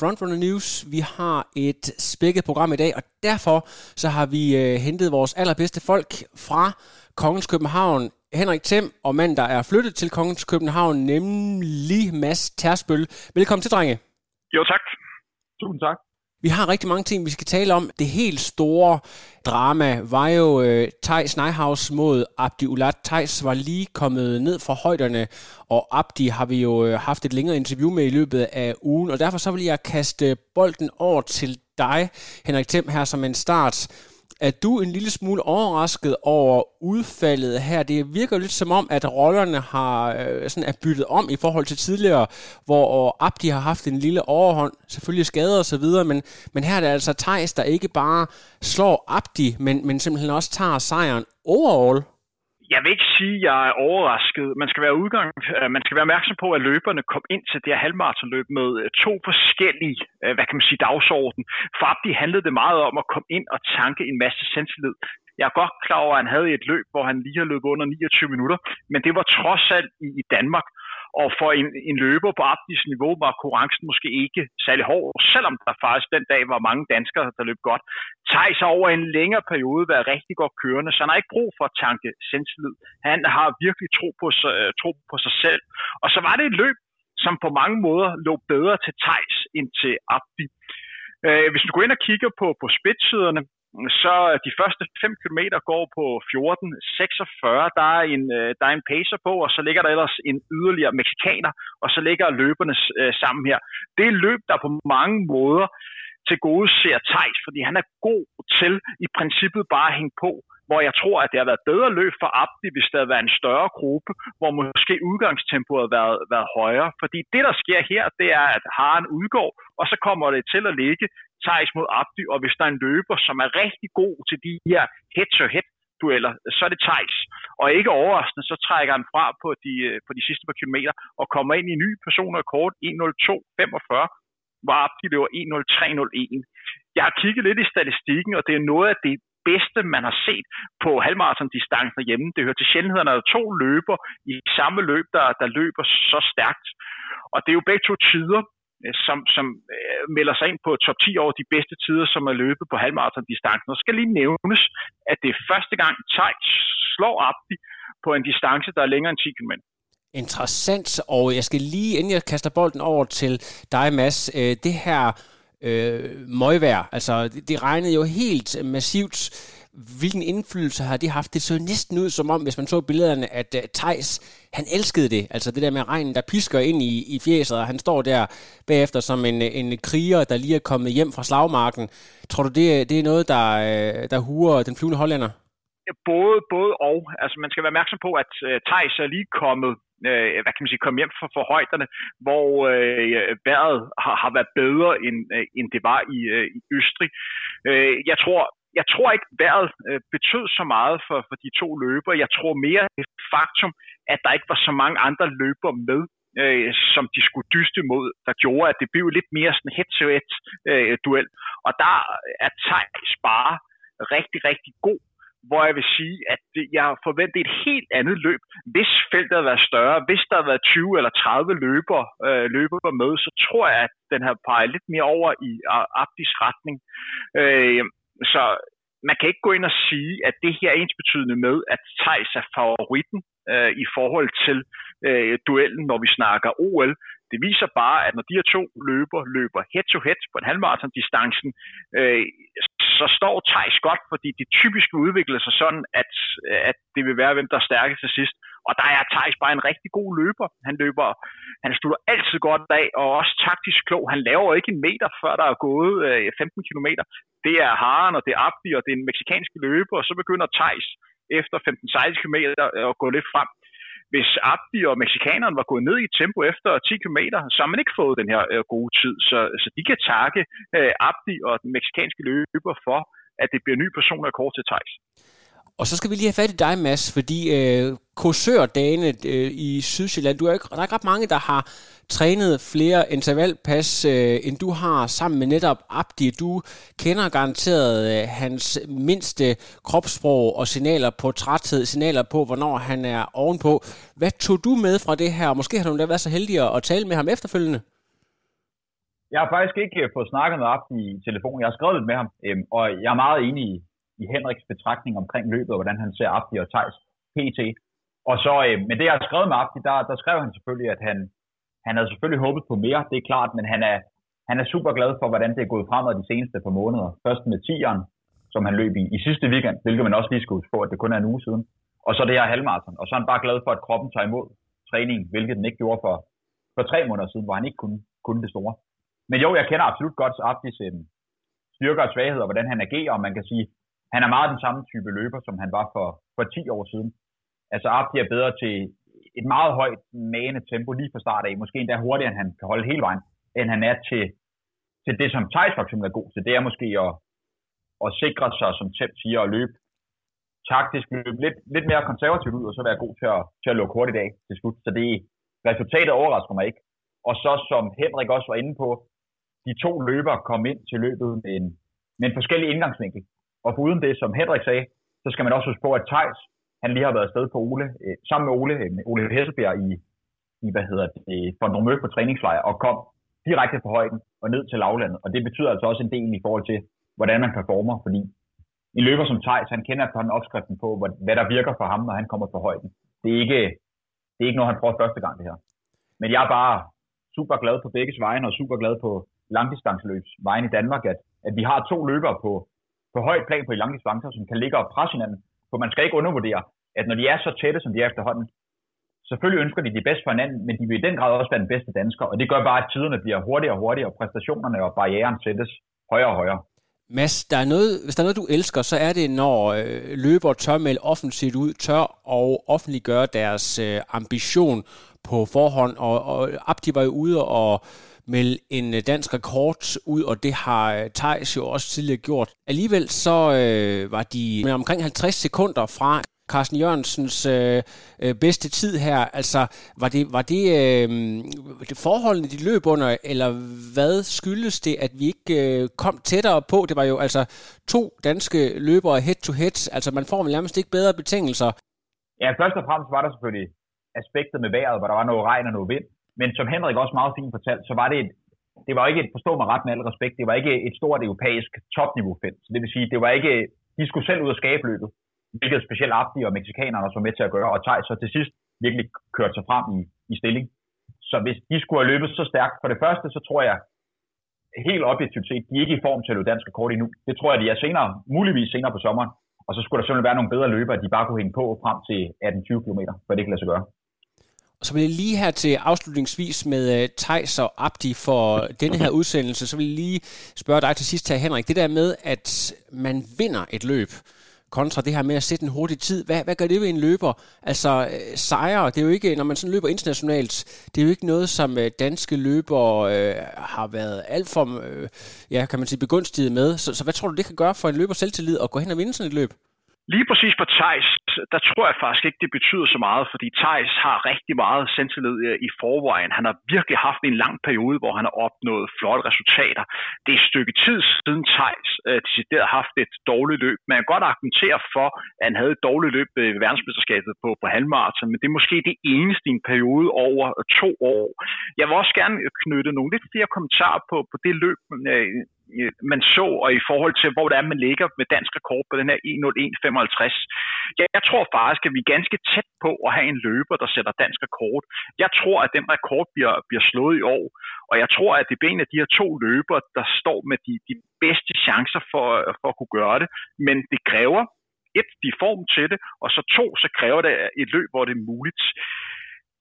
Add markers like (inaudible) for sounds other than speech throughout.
Frontrunner News. Vi har et spækket program i dag, og derfor så har vi øh, hentet vores allerbedste folk fra Kongens København. Henrik Thiem og mand, der er flyttet til Kongens København, nemlig Mads Tersbøl. Velkommen til, drenge. Jo, tak. Tusind tak. Vi har rigtig mange ting, vi skal tale om. Det helt store drama var jo øh, Thijs Neihaus mod Abdi Ulat. Thijs var lige kommet ned fra højderne, og Abdi har vi jo øh, haft et længere interview med i løbet af ugen, og derfor så vil jeg kaste bolden over til dig, Henrik Thiem, her som en start. Er du en lille smule overrasket over udfaldet her? Det virker lidt som om, at rollerne har øh, sådan er byttet om i forhold til tidligere, hvor Abdi har haft en lille overhånd, selvfølgelig skader og så videre, men, men her er det altså Tejs, der ikke bare slår Abdi, men, men simpelthen også tager sejren overall. Jeg vil ikke sige, at jeg er overrasket. Man skal være udgang, øh, man skal være opmærksom på, at løberne kom ind til det her halvmaratonløb med øh, to forskellige, øh, hvad kan man sige, dagsorden. For Abdi handlede det meget om at komme ind og tanke en masse selvtillid. Jeg er godt klar over, at han havde et løb, hvor han lige har løbet under 29 minutter, men det var trods alt i, i Danmark. Og for en, en løber på Abdis niveau var konkurrencen måske ikke særlig hård, selvom der faktisk den dag var mange danskere, der løb godt. Thijs har over en længere periode været rigtig godt kørende, så han har ikke brug for at tanke sindslid. Han har virkelig tro på, øh, tro på sig selv. Og så var det et løb, som på mange måder lå bedre til Thijs end til Abdi. Øh, hvis du går ind og kigger på, på spidsiderne, så øh, de første 5 km går på 14.46. Der er en, øh, der er en pacer på, og så ligger der ellers en yderligere mexikaner, og så ligger løberne øh, sammen her. Det er løb, der på mange måder til gode ser Thijs, fordi han er god til i princippet bare at hænge på hvor jeg tror, at det har været bedre løb for Abdi, hvis der havde været en større gruppe, hvor måske udgangstempoet har været, været højere. Fordi det, der sker her, det er, at Haren udgår, og så kommer det til at ligge Thijs mod Abdi, og hvis der er en løber, som er rigtig god til de her head-to-head dueller, så er det Thijs. Og ikke overraskende, så trækker han fra på de, øh, på de sidste par kilometer og kommer ind i en ny personrekord 1.02.45, hvor Abdi løber 1.03.01. Jeg har kigget lidt i statistikken, og det er noget af det bedste, man har set på halvmarathon-distancen hjemme. Det hører til sjældenheden, at der er to løber i samme løb, der, der løber så stærkt. Og det er jo begge to tider, Øh, som, som øh, melder sig ind på top 10 over de bedste tider, som er løbet på halvmarathon-distancen. Og skal lige nævnes, at det er første gang Tejt slår Abdi på en distance, der er længere end 10 km. Interessant, og jeg skal lige, inden jeg kaster bolden over til dig, Mads, øh, det her øh, møgvejr, Altså, det, det regnede jo helt massivt. Hvilken indflydelse har det haft? Det så næsten ud som om, hvis man så billederne, at øh, uh, Tejs, han elskede det. Altså det der med regnen, der pisker ind i, i fjeset, og han står der bagefter som en, øh, en kriger, der lige er kommet hjem fra slagmarken. Tror du, det, det er noget, der, øh, der hurer den flyvende hollænder? Både, både og. Altså man skal være opmærksom på, at uh, Tejs er lige kommet øh, hvad kan man sige, kom hjem fra, fra højderne, hvor øh, vejret har, har været bedre, end, øh, end det var i, øh, i Østrig. Øh, jeg tror, jeg tror ikke, vejret øh, betød så meget for, for de to løber. Jeg tror mere det faktum, at der ikke var så mange andre løber med, øh, som de skulle dyste mod, der gjorde, at det blev lidt mere sådan head-to-head øh, duel. Og der er Thijs bare rigtig, rigtig god hvor jeg vil sige, at jeg forventede et helt andet løb. Hvis feltet havde været større, hvis der havde været 20 eller 30 løber, øh, løber med, så tror jeg, at den her peget lidt mere over i Abdis retning. Øh, så man kan ikke gå ind og sige, at det her er ens betydende med, at Thijs er favoritten øh, i forhold til øh, duellen, når vi snakker OL. Det viser bare, at når de her to løber løber head-to-head på en halvmarathon-distancen, øh, så står Thijs godt, fordi det typisk udvikler sig sådan, at, at det vil være, hvem der er stærkest til sidst. Og der er Thijs bare en rigtig god løber. Han løber, han slutter altid godt af, og også taktisk klog. Han laver ikke en meter, før der er gået øh, 15 km. Det er Haren, og det er Abdi, og det er en meksikansk løber, og så begynder Thijs efter 15-16 km at gå lidt frem hvis Abdi og mexikaneren var gået ned i tempo efter 10 km, så har man ikke fået den her øh, gode tid. Så, så de kan takke øh, Abdi og den meksikanske løber for, at det bliver ny personrekord til Thijs. Og så skal vi lige have fat i dig, Mads, fordi øh, kursørdagene øh, i Sydsjælland, du er ikke, der er ikke ret mange, der har trænet flere intervallpas, øh, end du har sammen med netop Abdi. Du kender garanteret øh, hans mindste kropssprog og signaler på træthed, signaler på, hvornår han er ovenpå. Hvad tog du med fra det her? Måske har du da været så heldig at tale med ham efterfølgende? Jeg har faktisk ikke øh, fået snakket med Abdi i telefon. Jeg har skrevet lidt med ham, øh, og jeg er meget enig i, i Henriks betragtning omkring løbet, og hvordan han ser Abdi og Thijs PT. Og så øh, med det, jeg har skrevet med Abdi, der, der skrev han selvfølgelig, at han, han havde selvfølgelig håbet på mere, det er klart, men han er, han er super glad for, hvordan det er gået fremad de seneste par måneder. Først med 10'eren, som han løb i, i sidste weekend, hvilket man også lige skulle huske på, at det kun er en uge siden. Og så det her halvmarathon. Og så er han bare glad for, at kroppen tager imod træning, hvilket den ikke gjorde for, for tre måneder siden, hvor han ikke kunne, kunne det store. Men jo, jeg kender absolut godt Abdis øh, styrker og svagheder, og hvordan han agerer, og man kan sige, han er meget den samme type løber, som han var for, for 10 år siden. Altså Abdi er bedre til et meget højt magende tempo lige fra start af, måske endda hurtigere, end han kan holde hele vejen, end han er til, til det, som Thijs for eksempel er god til. Det er måske at, at sikre sig, som Temp siger, at løbe taktisk, løbe lidt, lidt mere konservativt ud, og så være god til at, til at lukke hurtigt af til slut. Så det resultatet overrasker mig ikke. Og så, som Henrik også var inde på, de to løbere kom ind til løbet med en, med en forskellig indgangsvinkel. Og uden det, som Henrik sagde, så skal man også huske på, at Thijs, han lige har været afsted på Ole, øh, sammen med Ole, øh, Ole Hesselbjerg i, i hvad hedder det, øh, Fondromø på træningslejr, og kom direkte fra højden og ned til lavlandet. Og det betyder altså også en del i forhold til, hvordan man performer, fordi en løber som Thijs, han kender efterhånden opskriften på, hvad der virker for ham, når han kommer fra højden. Det er ikke, det er ikke noget, han prøver første gang, det her. Men jeg er bare super glad på begge vejen, og super glad på langdistanceløbs vejen i Danmark, at, at vi har to løbere på, på højt plan på de langdistancer, som kan ligge og presse hinanden. For man skal ikke undervurdere, at når de er så tætte, som de er efterhånden, selvfølgelig ønsker de det bedste for hinanden, men de vil i den grad også være den bedste dansker, og det gør bare, at tiderne bliver hurtigere og hurtigere, og præstationerne og barrieren sættes højere og højere. Mads, der er noget, hvis der er noget, du elsker, så er det, når øh, løber tør melde offensivt ud, tør og offentliggøre deres øh, ambition på forhånd. Og, og Abdi var jo ude og melde en øh, dansk rekord ud, og det har øh, Thijs jo også tidligere gjort. Alligevel så øh, var de med omkring 50 sekunder fra Carsten Jørgensens øh, øh, bedste tid her? Altså, var det, var det, øh, det forholdene, de løb under, eller hvad skyldes det, at vi ikke øh, kom tættere på? Det var jo altså to danske løbere head-to-head, altså man får nærmest ikke bedre betingelser. Ja, først og fremmest var der selvfølgelig aspektet med vejret, hvor der var noget regn og noget vind. Men som Henrik også meget fint fortalte, så var det et, det var ikke et, forstå mig ret med al respekt, det var ikke et stort europæisk topniveau felt. Så det vil sige, det var ikke, de skulle selv ud og skabe løbet hvilket specielt Abdi og mexikanerne også var med til at gøre, og Thijs så til sidst virkelig kørte sig frem i, i stilling. Så hvis de skulle have løbet så stærkt, for det første, så tror jeg helt objektivt set, de er ikke i form til at løbe dansk rekord endnu. Det tror jeg, de er senere, muligvis senere på sommeren. Og så skulle der simpelthen være nogle bedre løbere, de bare kunne hænge på frem til 18-20 km, for det kan lade sig gøre. Og så vil jeg lige her til afslutningsvis med øh, uh, Tejs og Abdi for denne her udsendelse, så vil jeg lige spørge dig til sidst her, Henrik. Det der med, at man vinder et løb, kontra det her med at sætte en hurtig tid. Hvad, hvad gør det ved en løber? Altså øh, sejre, det er jo ikke, når man sådan løber internationalt, det er jo ikke noget, som øh, danske løbere øh, har været alt for, øh, ja, kan man sige, begunstiget med. Så, så hvad tror du, det kan gøre for en løber selvtillid at gå hen og vinde sådan et løb? Lige præcis på Thijs, der tror jeg faktisk ikke, det betyder så meget, fordi Thijs har rigtig meget selvtillid øh, i forvejen. Han har virkelig haft en lang periode, hvor han har opnået flotte resultater. Det er et stykke tid siden Thijs øh, decideret haft et dårligt løb. Man kan godt argumentere for, at han havde et dårligt løb øh, ved verdensmesterskabet på, på halvmarathon, men det er måske det eneste i en periode over øh, to år. Jeg vil også gerne knytte nogle lidt flere kommentarer på, på det løb, Øh, man så, og i forhold til, hvor det er, man ligger med dansk rekord på den her 1.01.55. Jeg, jeg tror faktisk, at vi er ganske tæt på at have en løber, der sætter dansk rekord. Jeg tror, at den rekord bliver, bliver slået i år, og jeg tror, at det er en af de her to løber, der står med de, de bedste chancer for, for at kunne gøre det. Men det kræver et, de form til det, og så to, så kræver det et løb, hvor det er muligt.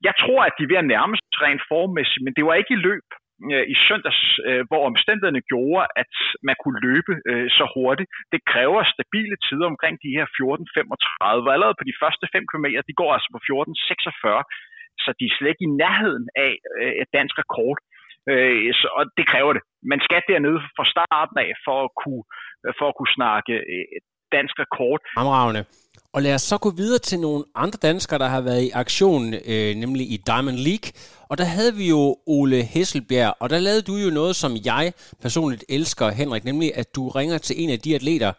Jeg tror, at de er ved at nærme sig rent formmæssigt, men det var ikke i løb, øh, i søndags, øh, hvor omstændighederne gjorde, at man kunne løbe øh, så hurtigt. Det kræver stabile tider omkring de her 14.35. Allerede på de første 5 km, de går altså på 14.46, så de er slet ikke i nærheden af øh, et dansk rekord. Øh, så, og det kræver det. Man skal dernede fra starten af for at kunne, øh, for at kunne snakke øh, dansk rekord. Amravne. Og lad os så gå videre til nogle andre danskere, der har været i aktion, øh, nemlig i Diamond League. Og der havde vi jo Ole Hesselbjerg, og der lavede du jo noget, som jeg personligt elsker, Henrik, nemlig at du ringer til en af de atleter,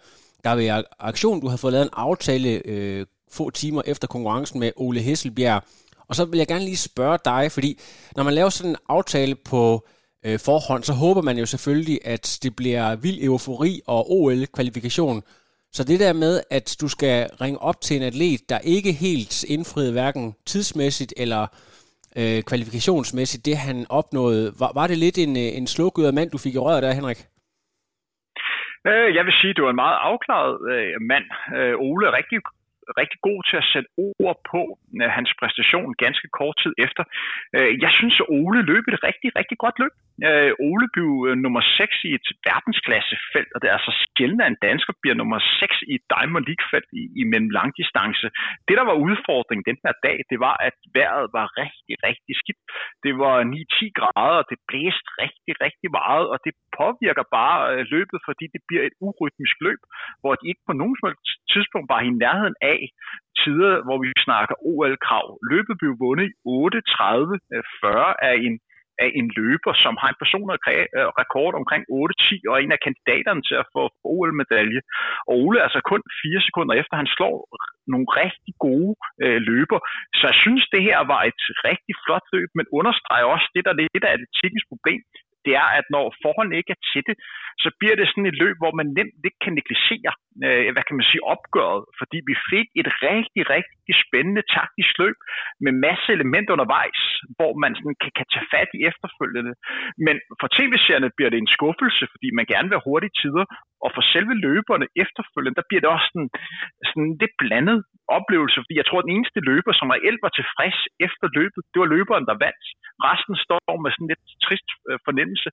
der er ved aktion. Du har fået lavet en aftale øh, få timer efter konkurrencen med Ole Hesselbjerg. Og så vil jeg gerne lige spørge dig, fordi når man laver sådan en aftale på øh, forhånd, så håber man jo selvfølgelig, at det bliver vild eufori og OL-kvalifikation. Så det der med, at du skal ringe op til en atlet, der ikke helt indfriede hverken tidsmæssigt eller øh, kvalifikationsmæssigt, det han opnåede, var, var det lidt en, øh, en slukket mand, du fik i røret der, Henrik? Øh, jeg vil sige, at det var en meget afklaret øh, mand. Øh, Ole er rigtig rigtig god til at sætte ord på øh, hans præstation ganske kort tid efter. Øh, jeg synes, at Ole løb et rigtig, rigtig godt løb. Øh, Ole blev øh, nummer 6 i et verdensklassefelt, og det er altså sjældent, at en dansker bliver nummer 6 i et Diamond League-felt i, i mellem langdistance. Det, der var udfordringen den her dag, det var, at vejret var rigtig, rigtig skidt. Det var 9-10 grader, og det blæste rigtig, rigtig meget, og det påvirker bare øh, løbet, fordi det bliver et urytmisk løb, hvor de ikke på nogen tidspunkt var i nærheden af tider, hvor vi snakker OL-krav. Løbet blev vundet i 8.30-40 øh, af en af en løber, som har en personlig rekord omkring 8-10 og er en af kandidaterne til at få OL-medalje. Og Ole er altså kun fire sekunder efter, han slår nogle rigtig gode øh, løber. Så jeg synes, det her var et rigtig flot løb, men understreger også det, der lidt af atletikkens problem det er, at når forholdene ikke er tætte, så bliver det sådan et løb, hvor man nemt ikke kan negligere, øh, hvad kan man sige, opgøret, fordi vi fik et rigtig, rigtig spændende taktisk løb med masse elementer undervejs, hvor man sådan kan, kan tage fat i efterfølgende. Men for tv-serierne bliver det en skuffelse, fordi man gerne vil have hurtige tider, og for selve løberne efterfølgende, der bliver det også sådan, sådan lidt blandet oplevelse, fordi jeg tror, at den eneste løber, som reelt var tilfreds efter løbet, det var løberen, der vandt. Resten står med sådan lidt trist øh, fornemmelse,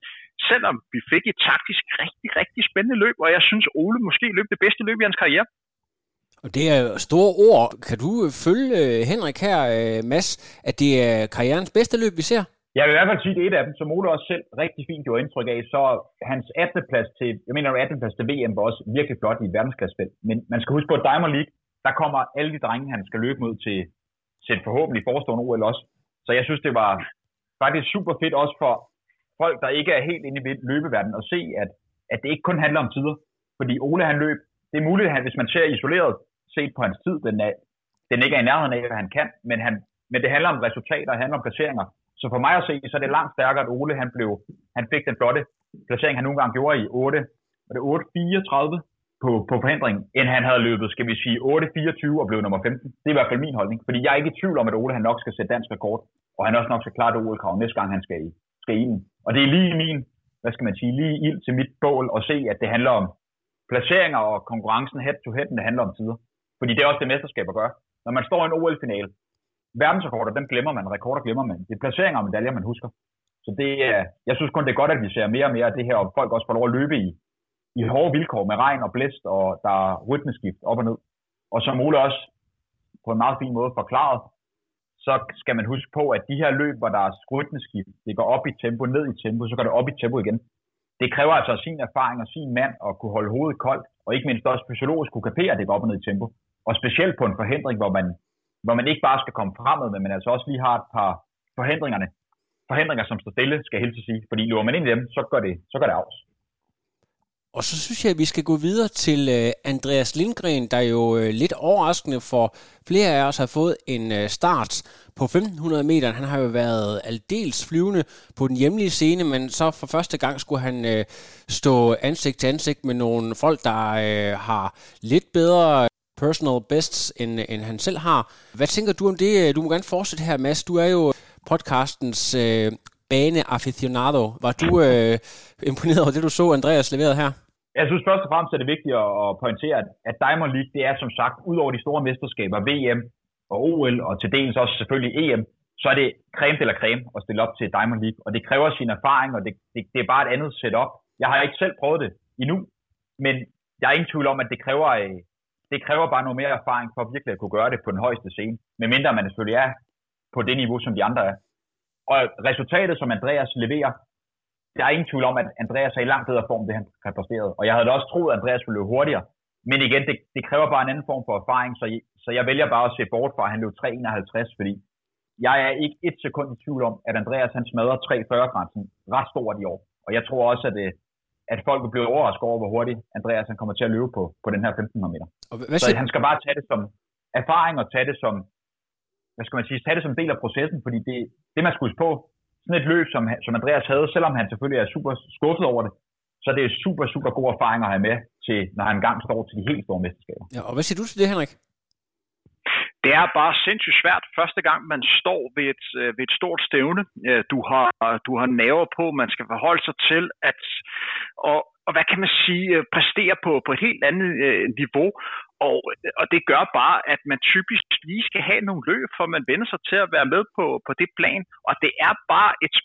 selvom vi fik et taktisk rigtig, rigtig spændende løb, og jeg synes, Ole måske løb det bedste løb i hans karriere. Og det er store ord. Kan du følge øh, Henrik her, øh, Mads, at det er karrierens bedste løb, vi ser? Jeg vil i hvert fald sige, at det er et af dem, som Ole også selv rigtig fint gjorde indtryk af, så hans 18. plads til, jeg mener 18. plads til VM var også virkelig flot i et verdensklassefelt. Men man skal huske på, at Diamond League, der kommer alle de drenge, han skal løbe mod til, til forhåbentlig forestående OL også. Så jeg synes, det var faktisk super fedt også for folk, der ikke er helt inde i løbeverdenen, at se, at, at det ikke kun handler om tider. Fordi Ole han løb, det er muligt, at hvis man ser isoleret set på hans tid, den, er, den ikke er i nærheden af, hvad han kan, men, han, men det handler om resultater, det handler om placeringer. Så for mig at se, så er det langt stærkere, at Ole han, blev, han fik den flotte placering, han nogle gange gjorde i 8, var det 8-34 på, på forhindringen, end han havde løbet, skal vi sige, 8-24 og blev nummer 15. Det er i hvert fald min holdning, fordi jeg er ikke i tvivl om, at Ole han nok skal sætte dansk rekord, og han også nok skal klare det OL-krav næste gang, han skal i, skal i den. Og det er lige min, hvad skal man sige, lige ild til mit bål at se, at det handler om placeringer og konkurrencen head to head, det handler om tider. Fordi det er også det mesterskab at gøre. Når man står i en OL-finale, verdensrekorder, dem glemmer man, rekorder glemmer man. Det er placeringer og medaljer, man husker. Så det, er, jeg synes kun, det er godt, at vi ser mere og mere af det her, og folk også får lov at løbe i, i hårde vilkår med regn og blæst, og der er rytmeskift op og ned. Og som Ole også på en meget fin måde forklaret, så skal man huske på, at de her løb, hvor der er rytmeskift, det går op i tempo, ned i tempo, så går det op i tempo igen. Det kræver altså sin erfaring og sin mand at kunne holde hovedet koldt, og ikke mindst også fysiologisk kunne kapere, at det går op og ned i tempo. Og specielt på en forhindring, hvor man hvor man ikke bare skal komme fremad, men man altså også lige har et par forhindringerne, forhindringer, som står stille, skal jeg helst sige. Fordi løber man ind i dem, så gør det, så gør det afs. Og så synes jeg, at vi skal gå videre til øh, Andreas Lindgren, der jo uh, lidt overraskende for flere af os har fået en øh, start på 1500 meter. Han har jo været aldeles flyvende på den hjemlige scene, men så for første gang skulle han stå ansigt til ansigt med nogle folk, der har lidt bedre personal bests, end, end han selv har. Hvad tænker du om det? Du må gerne fortsætte her, Mads. Du er jo podcastens øh, bane aficionado. Var du øh, imponeret over det, du så Andreas leveret her? Jeg synes først og fremmest er det vigtigt at pointere, at Diamond League, det er som sagt, ud over de store mesterskaber, VM og OL, og til dels også selvfølgelig EM, så er det creme eller creme at stille op til Diamond League, og det kræver sin erfaring, og det, det, det er bare et andet setup. Jeg har ikke selv prøvet det endnu, men jeg er ingen tvivl om, at det kræver øh, det kræver bare noget mere erfaring for virkelig at kunne gøre det på den højeste scene, medmindre man selvfølgelig er på det niveau, som de andre er. Og resultatet, som Andreas leverer, der er ingen tvivl om, at Andreas er i langt bedre form, det han har præsteret. Og jeg havde da også troet, at Andreas ville løbe hurtigere. Men igen, det, det kræver bare en anden form for erfaring, så, så jeg vælger bare at se bort fra, at han løb 3.51, fordi jeg er ikke et sekund i tvivl om, at Andreas han smadrer 3.40-grænsen ret stort i år. Og jeg tror også, at det, at folk vil blive overrasket over, hvor hurtigt Andreas han kommer til at løbe på, på den her 1500 meter. Og hvad så han skal bare tage det som erfaring og tage det som, hvad skal man sige, tage det som del af processen, fordi det, det man skal huske på, sådan et løb, som, som Andreas havde, selvom han selvfølgelig er super skuffet over det, så det er super, super god erfaring at have med til, når han engang står til de helt store mesterskaber. Ja, og hvad siger du til det, Henrik? Det er bare sindssygt svært første gang, man står ved et, øh, ved et stort stævne. Øh, du har, du har naver på, man skal forholde sig til, at og, og hvad kan man sige, øh, præstere på, på et helt andet øh, niveau. Og, og det gør bare, at man typisk lige skal have nogle løb, for man vender sig til at være med på, på det plan. Og det er bare et,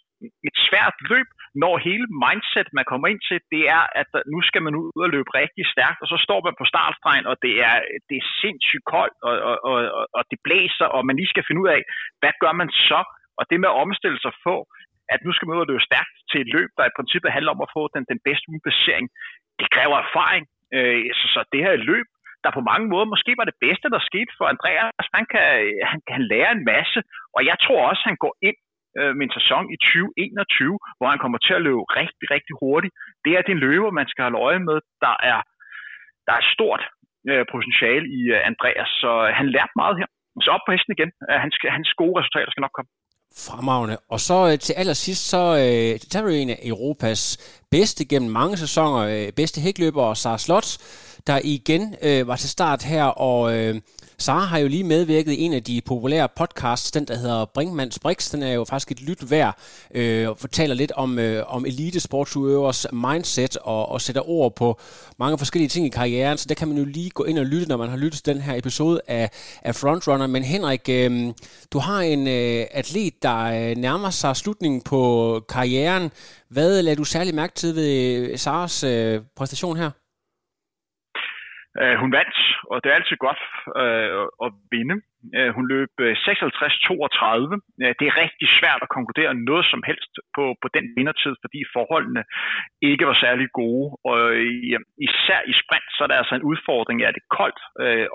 et svært løb, når hele mindset, man kommer ind til, det er, at nu skal man ud og løbe rigtig stærkt, og så står man på startstregen, og det er, det er sindssygt koldt, og, og, og, og det blæser, og man lige skal finde ud af, hvad gør man så? Og det med at omstille sig få, at nu skal man ud og løbe stærkt til et løb, der i princippet handler om at få den, den bedste placering, det kræver erfaring. Øh, så, så det her løb, der på mange måder måske var det bedste, der skete for Andreas. Han kan, han kan lære en masse, og jeg tror også, han går ind øh, min sæson i 2021, hvor han kommer til at løbe rigtig, rigtig hurtigt. Det er det løber, man skal holde øje med. Der er, der er stort øh, potentiale i øh, Andreas, så øh, han lærte meget her. Så op på hesten igen. Øh, hans, hans gode resultater skal nok komme. Fremragende. Og så øh, til allersidst, så øh, tager vi en af Europas bedste gennem mange sæsoner, øh, bedste hækløber, Sara Slots, der igen øh, var til start her, og øh, Sara har jo lige medvirket i en af de populære podcasts, den der hedder Brinkmanns Brix. Den er jo faktisk et lyt værd øh, og fortæller lidt om, øh, om elitesportsudøvers mindset og, og sætter ord på mange forskellige ting i karrieren. Så der kan man jo lige gå ind og lytte, når man har lyttet til den her episode af, af Frontrunner. Men Henrik, øh, du har en øh, atlet, der øh, nærmer sig slutningen på karrieren. Hvad lader du særlig mærke til ved øh, Saras øh, præstation her? Uh, hun vandt, og det er altid godt uh, at vinde. Uh, hun løb 56-32. Det er rigtig svært at konkludere noget som helst på, på den vindertid, fordi forholdene ikke var særlig gode. Og især i sprint, så er der altså en udfordring. Ja, det er koldt,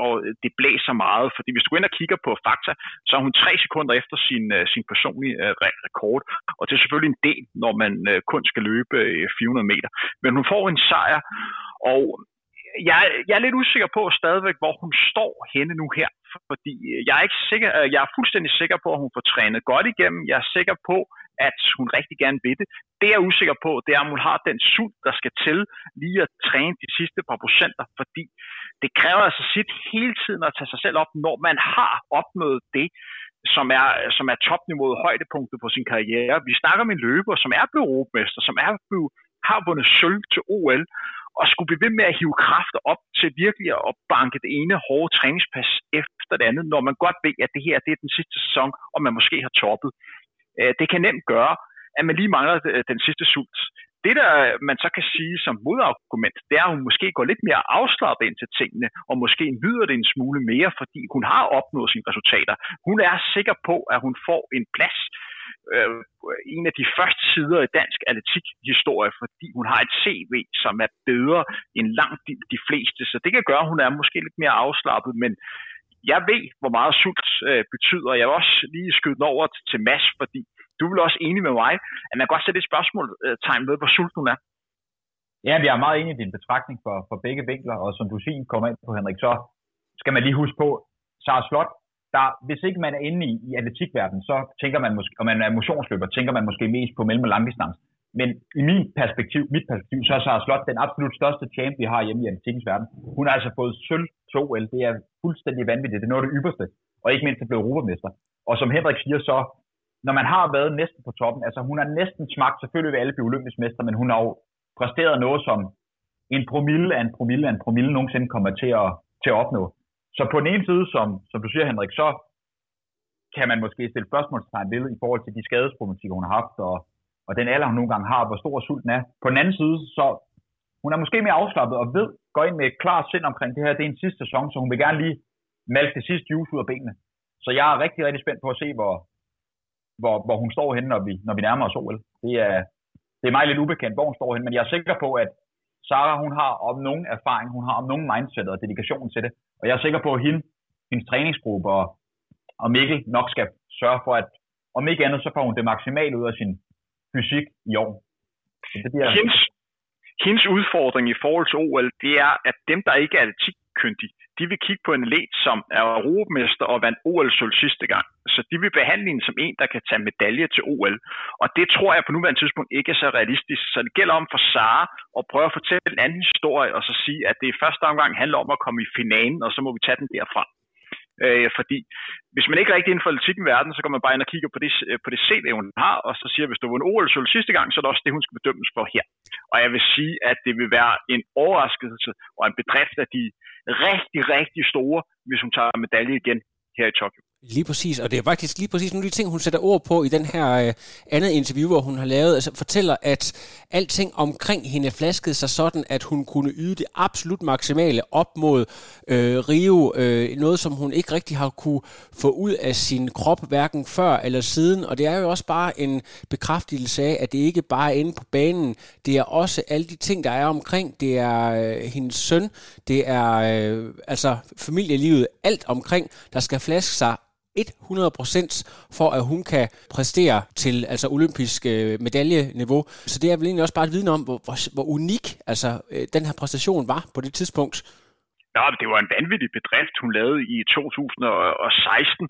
og det blæser meget. Fordi hvis du går ind og kigger på fakta, så er hun tre sekunder efter sin, sin personlige rekord. Og det er selvfølgelig en del, når man kun skal løbe 400 meter. Men hun får en sejr, og jeg, jeg er lidt usikker på stadigvæk, hvor hun står henne nu her, fordi jeg er, ikke sikker, øh, jeg er fuldstændig sikker på, at hun får trænet godt igennem. Jeg er sikker på, at hun rigtig gerne vil det. Det jeg er usikker på, det er, om hun har den sult, der skal til lige at træne de sidste par procenter, fordi det kræver altså sit hele tiden at tage sig selv op, når man har opnået det, som er, som er topniveauet, højdepunktet på sin karriere. Vi snakker om en løber, som er blevet europamester, som er blevet, har vundet sølv til OL, og skulle blive ved med at hive kræfter op til virkelig at banke det ene hårde træningspas efter det andet, når man godt ved, at det her det er den sidste sæson, og man måske har toppet. Øh, det kan nemt gøre, at man lige mangler øh, den sidste sult. Det, der øh, man så kan sige som modargument, det er, at hun måske går lidt mere afslappet ind til tingene, og måske nyder det en smule mere, fordi hun har opnået sine resultater. Hun er sikker på, at hun får en plads øh, en af de første sider i dansk atletikhistorie, fordi hun har et CV, som er bedre end langt de, de fleste. Så det kan gøre, at hun er måske lidt mere afslappet, men jeg ved, hvor meget sult øh, betyder. Jeg vil også lige skyde den over til Mads, fordi du vil også enig med mig, at man kan godt sætte et spørgsmålstegn øh, ved, hvor sult hun er. Ja, vi er meget enige i din betragtning for, for begge vinkler, og som du siger, kommer ind på, Henrik, så skal man lige huske på, Sara Slot der, hvis ikke man er inde i, i atletikverdenen, så tænker man måske, og man er motionsløber, tænker man måske mest på mellem- og langdistance. Men i min perspektiv, mit perspektiv, så er Sarah Slot den absolut største champ, vi har hjemme i atletikkens verden. Hun har altså fået sølv 2 l Det er fuldstændig vanvittigt. Det er noget af det ypperste. Og ikke mindst at blive europamester. Og som Henrik siger så, når man har været næsten på toppen, altså hun har næsten smagt, selvfølgelig ved alle blive olympisk mester, men hun har jo præsteret noget, som en promille af en promille af en promille nogensinde kommer til at, til at opnå. Så på den ene side, som, som du siger, Henrik, så kan man måske stille spørgsmålstegn ved i forhold til de skadesproblematikker, hun har haft, og, og den alder, hun nogle gange har, hvor stor sulten er. På den anden side, så hun er måske mere afslappet og ved, går ind med et klart sind omkring det her. Det er en sidste sæson, så hun vil gerne lige malke det sidste juice ud af benene. Så jeg er rigtig, rigtig spændt på at se, hvor, hvor, hvor hun står henne, når vi, når vi nærmer os OL. Det er, det er mig lidt ubekendt, hvor hun står henne, men jeg er sikker på, at Sara, hun har om nogen erfaring, hun har om nogen mindset og dedikation til det. Og jeg er sikker på, at hende, hendes træningsgruppe og, og Mikkel nok skal sørge for, at om ikke andet, så får hun det maksimale ud af sin fysik i år. Så det bliver... hendes, hendes udfordring i forhold til OL, det er, at dem, der ikke er atletik kyndig. de vil kigge på en atlet, som er europamester og vandt OL-sølv sidste gang. Så de vil behandle hende som en, der kan tage medalje til OL. Og det tror jeg på nuværende tidspunkt ikke er så realistisk. Så det gælder om for Sara at prøve at fortælle en anden historie, og så sige, at det i første omgang handler om at komme i finalen, og så må vi tage den derfra. Øh, fordi hvis man ikke rigtig inden for atletikken verden, så går man bare ind og kigger på det, øh, på det CV, hun har, og så siger, hvis du vundet OL sølv sidste gang, så er det også det, hun skal bedømmes for her. Og jeg vil sige, at det vil være en overraskelse og en bedrift af de rigtig, rigtig store, hvis hun tager medalje igen her i Tokyo. Lige præcis, og det er faktisk lige præcis nogle af de ting, hun sætter ord på i den her øh, andet interview, hvor hun har lavet, altså fortæller, at alting omkring hende flaskede sig sådan, at hun kunne yde det absolut maksimale op mod øh, Rio, øh, noget som hun ikke rigtig har kunne få ud af sin krop, hverken før eller siden, og det er jo også bare en bekræftelse af, at det ikke bare er inde på banen, det er også alle de ting, der er omkring, det er øh, hendes søn, det er øh, altså familielivet, alt omkring, der skal flaske sig 100% for, at hun kan præstere til altså olympisk øh, medaljeniveau. Så det er vel egentlig også bare et viden om, hvor, hvor, hvor unik altså, øh, den her præstation var på det tidspunkt. Ja, det var en vanvittig bedrift, hun lavede i 2016,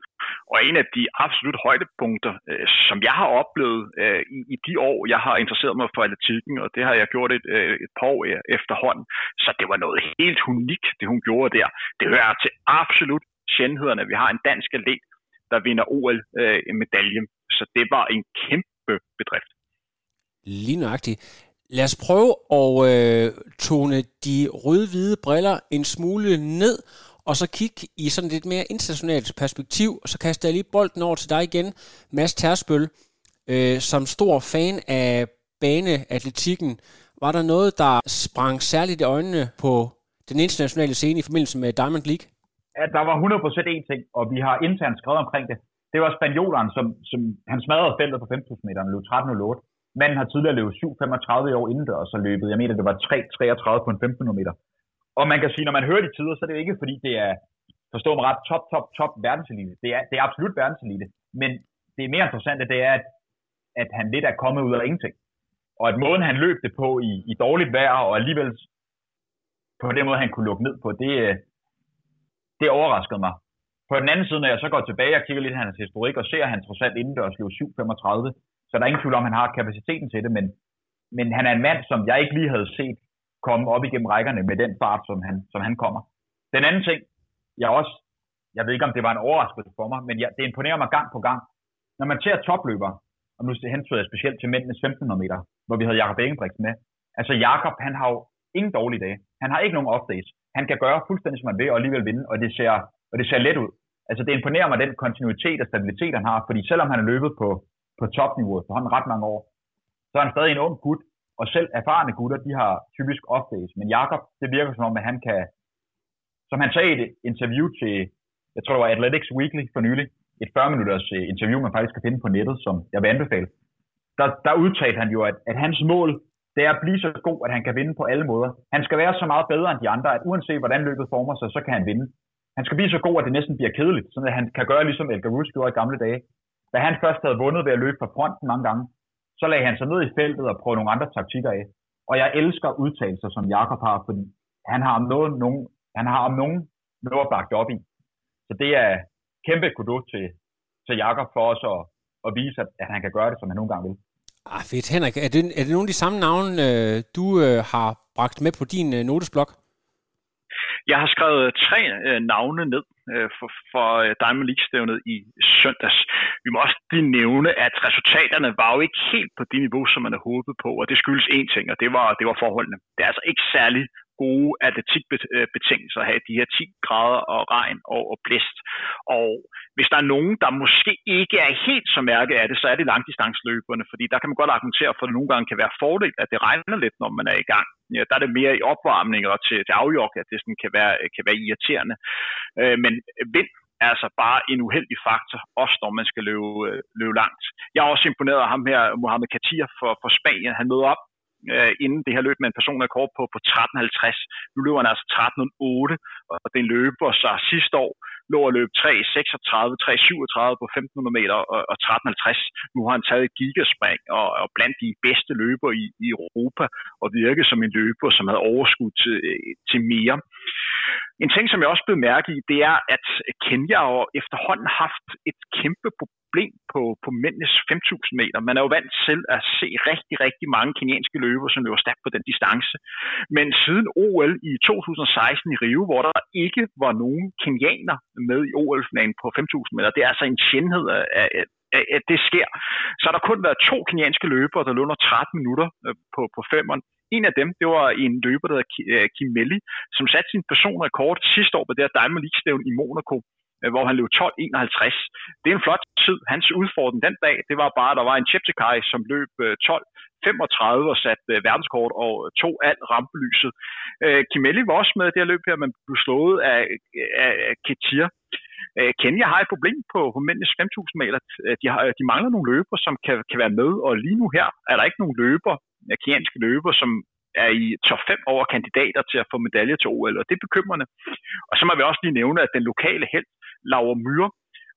og en af de absolut højdepunkter, øh, som jeg har oplevet øh, i, i de år, jeg har interesseret mig for atletikken, og det har jeg gjort et, øh, et par år øh, efterhånden. Så det var noget helt unikt, det hun gjorde der. Det hører til absolut sjældenhederne. Vi har en dansk atlet, der vinder OL-medalje. Øh, så det var en kæmpe bedrift. Lige nøjagtigt. Lad os prøve at øh, tone de rød-hvide briller en smule ned, og så kigge i sådan lidt mere internationalt perspektiv, og så kaster jeg lige bolden over til dig igen, Mads Tersbøl. Øh, som stor fan af baneatletikken, var der noget, der sprang særligt i øjnene på den internationale scene i forbindelse med Diamond League? At der var 100% en ting, og vi har internt skrevet omkring det. Det var spanjoleren, som, som han smadrede feltet på 5.000 meter, løb 13.08. Manden har tidligere løbet 7.35 i år indendørs og løbet, jeg mener, det var 3.33 på en 1500 meter. Og man kan sige, når man hører de tider, så er det jo ikke fordi, det er, forstå mig ret, top, top, top verdenselite. Det er, det er absolut verdenselite. Men det er mere interessant, det er, at, at han lidt er kommet ud af ingenting. Og at måden, han løb det på i, i dårligt vejr, og alligevel på den måde, han kunne lukke ned på, det, øh, det overraskede mig. På den anden side, når jeg så går tilbage og kigger lidt hans historik og ser, at han trods alt indendørs løb 7.35, så der er ingen tvivl om, at han har kapaciteten til det, men, men han er en mand, som jeg ikke lige havde set komme op igennem rækkerne med den fart, som han, som han kommer. Den anden ting, jeg også, jeg ved ikke, om det var en overraskelse for mig, men jeg, det imponerer mig gang på gang. Når man ser topløber, og nu hentyder jeg specielt til mændenes 1500 meter, hvor vi havde Jakob Ingebrigtsen med. Altså Jakob, han har jo ingen dårlige dage. Han har ikke nogen off days han kan gøre fuldstændig, som han vil, og alligevel vinde, og det ser, og det ser let ud. Altså det imponerer mig, den kontinuitet og stabilitet, han har, fordi selvom han er løbet på, på topniveau for han ret mange år, så er han stadig en ung gut, og selv erfarne gutter, de har typisk off days. Men Jakob, det virker som om, at han kan, som han sagde i et interview til, jeg tror det var Athletics Weekly for nylig, et 40-minutters øh, interview, man faktisk kan finde på nettet, som jeg vil anbefale. Der, der udtalte han jo, at, at hans mål det er at blive så god, at han kan vinde på alle måder. Han skal være så meget bedre end de andre, at uanset hvordan løbet former sig, så kan han vinde. Han skal blive så god, at det næsten bliver kedeligt, så han kan gøre ligesom Elgar Rus gjorde i gamle dage. Da han først havde vundet ved at løbe fra fronten mange gange, så lagde han sig ned i feltet og prøvede nogle andre taktikker af. Og jeg elsker udtalelser, som Jakob har, fordi han har om noget, nogen, han har om nogen noget bagt op i. Så det er kæmpe kudo til, til Jakob for os at, at vise, at, at han kan gøre det, som han nogle gange vil. Ah, fedt. Henrik, er det, er det nogle af de samme navne, øh, du øh, har bragt med på din øh, notesblok? Jeg har skrevet tre øh, navne ned øh, for, for øh, Diamond League-stævnet i søndags. Vi må også lige nævne, at resultaterne var jo ikke helt på det niveau, som man havde håbet på, og det skyldes én ting, og det var, det var forholdene. Det er altså ikke særlig gode atletikbetingelser at have de her 10 grader og regn og, og blæst. Og hvis der er nogen, der måske ikke er helt så mærket af det, så er det langdistansløberne, fordi der kan man godt argumentere for, at det nogle gange kan være fordel, at det regner lidt, når man er i gang. Ja, der er det mere i opvarmning og til, til afjok, at det sådan kan, være, kan være irriterende. Øh, men vind er altså bare en uheldig faktor, også når man skal løbe, øh, løbe langt. Jeg er også imponeret af ham her, Mohamed Katir fra, fra Spanien. Han møder op øh, inden det her løb med en personrekord på, på 13.50. Nu løber han altså 13.08, og det løber så sidste år lå at løbe 3.36, 3.37 på 1.500 meter og, og 13.50. Nu har han taget gigaspring og, og blandt de bedste løber i, i Europa og virker som en løber, som havde overskud til, øh, til mere. En ting, som jeg også blev mærke i, det er, at Kenya har efterhånden haft et kæmpe problem på, på mændenes 5.000 meter. Man er jo vant til at se rigtig, rigtig mange kenyanske løbere, som løber stærkt på den distance. Men siden OL i 2016 i Rio, hvor der ikke var nogen kenianer med i OL-finalen på 5.000 meter, det er altså en sjældenhed, at, at det sker. Så har der kun været to kenyanske løbere, der løber under 13 minutter øh, på, på femeren. En af dem, det var en løber, der hedder Kim øh, Melli, som satte sin personrekord sidste år på det her Diamond League-stævn i Monaco øh, hvor han løb 12.51. Det er en flot tid. Hans udfordring den dag, det var bare, at der var en Cheptegei, som løb øh, 12.35 og satte verdenskort og tog alt rampelyset. Kimelli var også med det her løb her, men blev slået af, af, af Ketir. Øh, Kenya har et problem på, på mændenes 5.000 meter. Øh, de, har, de mangler nogle løber, som kan, kan være med, og lige nu her er der ikke nogen løber, øh, kenyanske løber, som er i top 5 over kandidater til at få medalje til OL, og det er bekymrende. Og så må vi også lige nævne, at den lokale held, Laura Myre,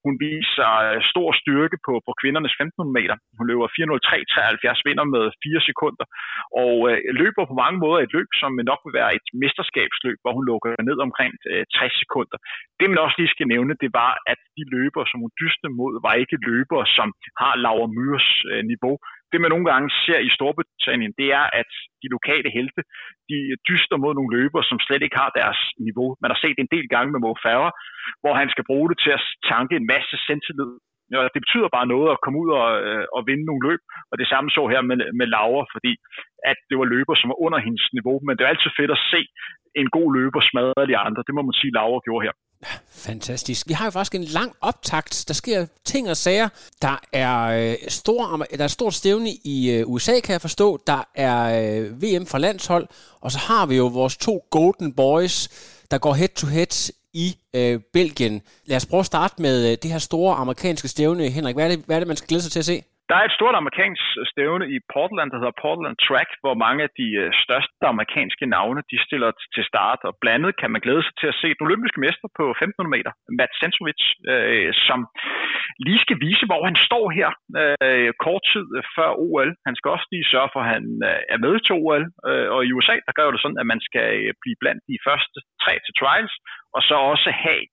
hun viser øh, stor styrke på, på kvindernes 1500 meter. Hun løber 4.03.73, vinder med 4 sekunder, og øh, løber på mange måder et løb, som nok vil være et mesterskabsløb, hvor hun lukker ned omkring øh, 60 sekunder. Det man også lige skal nævne, det var, at de løber, som hun dyste mod, var ikke løber, som har Laura Myres øh, niveau det man nogle gange ser i Storbritannien, det er, at de lokale helte, de dyster mod nogle løber, som slet ikke har deres niveau. Man har set en del gange med Mo Farah, hvor han skal bruge det til at tanke en masse selvtillid. Ja, det betyder bare noget at komme ud og, øh, og vinde nogle løb, og det samme så her med, med Laura, fordi at det var løber, som var under hendes niveau, men det er altid fedt at se en god løber smadre de andre. Det må man sige, Laura gjorde her. Fantastisk. Vi har jo faktisk en lang optakt. Der sker ting og sager. Der er, øh, stor, der er stort stævne i øh, USA, kan jeg forstå. Der er øh, VM for landshold. Og så har vi jo vores to Golden Boys, der går head-to-head i øh, Belgien. Lad os prøve at starte med øh, det her store amerikanske stævne. Henrik, hvad er, det, hvad er det, man skal glæde sig til at se? Der er et stort amerikansk stævne i Portland, der hedder Portland Track, hvor mange af de øh, største amerikanske navne, de stiller til start, og blandet kan man glæde sig til at se den olympiske mester på 1500 meter, Matt Sensovic, øh, som lige skal vise, hvor han står her øh, kort tid før OL. Han skal også lige sørge for, at han øh, er med til OL, øh, og i USA, der gør det sådan, at man skal øh, blive blandt de første tre til trials, og så også have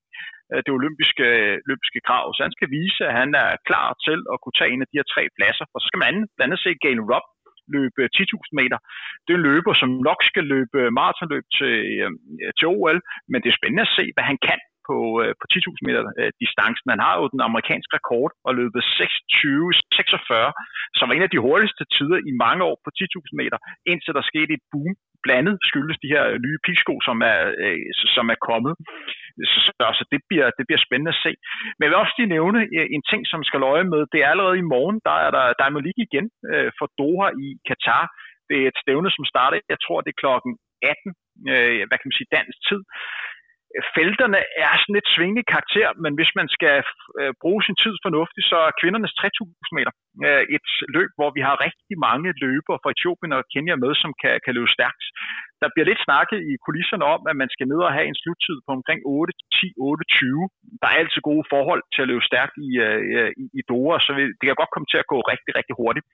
Øh, det olympiske, øh, olympiske krav. Så han skal vise, at han er klar til at kunne tage en af de her tre pladser. Og så skal man blandt andet se Galen Robb løbe øh, 10.000 meter. Det er en løber, som nok skal løbe maratonløb til, til OL, men det er spændende at se, hvad han kan på, øh, på 10.000 meter øh, distancen. Han har jo den amerikanske rekord og løbet 26-46, som var en af de hurtigste tider i mange år på 10.000 meter, indtil der skete et boom blandet skyldes de her nye pigsko, som er, øh, som er kommet. Så, så det, bliver, det bliver spændende at se. Men jeg vil også lige nævne øh, en ting, som skal løje med. Det er allerede i morgen, der er der Diamond League igen øh, for Doha i Katar. Det er et stævne, som starter, jeg tror, det er klokken 18, øh, hvad kan man sige, dansk tid felterne er sådan lidt svingende karakter, men hvis man skal øh, bruge sin tid fornuftigt, så er kvindernes 3000 meter øh, et løb, hvor vi har rigtig mange løbere fra Etiopien og Kenya med, som kan, kan løbe stærkt. Der bliver lidt snakket i kulisserne om, at man skal ned og have en sluttid på omkring 8, 10, 8, 20. Der er altid gode forhold til at løbe stærkt i, øh, i, i Dora, så det kan godt komme til at gå rigtig, rigtig hurtigt.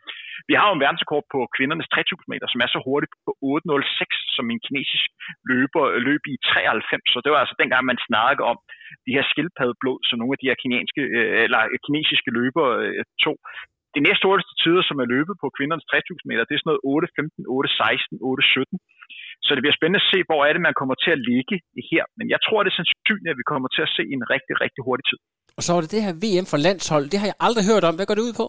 Vi har jo en verdensrekord på kvindernes 3000 meter, som er så hurtigt på 8.06, som en kinesisk løber løb i 93. Så det var altså dengang, man snakkede om de her skildpaddeblod, som nogle af de her kinesiske, øh, eller kinesiske løbere øh, tog. De næste hurtigste tider, som er løbet på kvindernes 3000 meter, det er sådan noget 8.15, 8.16, 8.17. Så det bliver spændende at se, hvor er det, man kommer til at ligge her. Men jeg tror, det er sandsynligt, at vi kommer til at se en rigtig, rigtig hurtig tid. Og så var det det her VM for landshold. Det har jeg aldrig hørt om. Hvad går det ud på?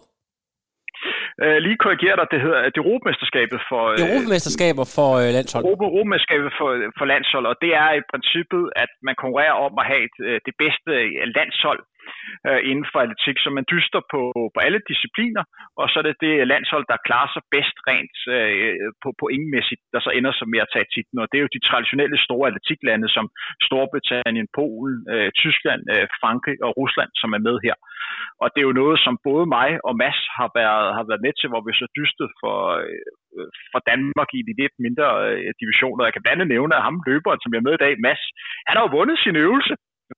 Øh, lige korrigere dig, det hedder det Europamesterskabet for... Øh, Europamesterskaber for øh, landshold. Europa, Europamesterskabet for, for landshold, og det er i princippet, at man konkurrerer om at have et, øh, det bedste øh, landshold øh, inden for atletik, så man dyster på, på alle discipliner, og så er det det landshold, der klarer sig bedst rent øh, på pointmæssigt, der så ender som med at tage titlen, og det er jo de traditionelle store atletiklande som Storbritannien, Polen, øh, Tyskland, øh, Frankrig og Rusland, som er med her. Og det er jo noget, som både mig og Mads har været, har været med til, hvor vi så dystet for, øh, for Danmark i de lidt mindre øh, divisioner. Jeg kan blandt andet nævne, at ham løberen, som jeg er med i dag, Mads, han har jo vundet sin øvelse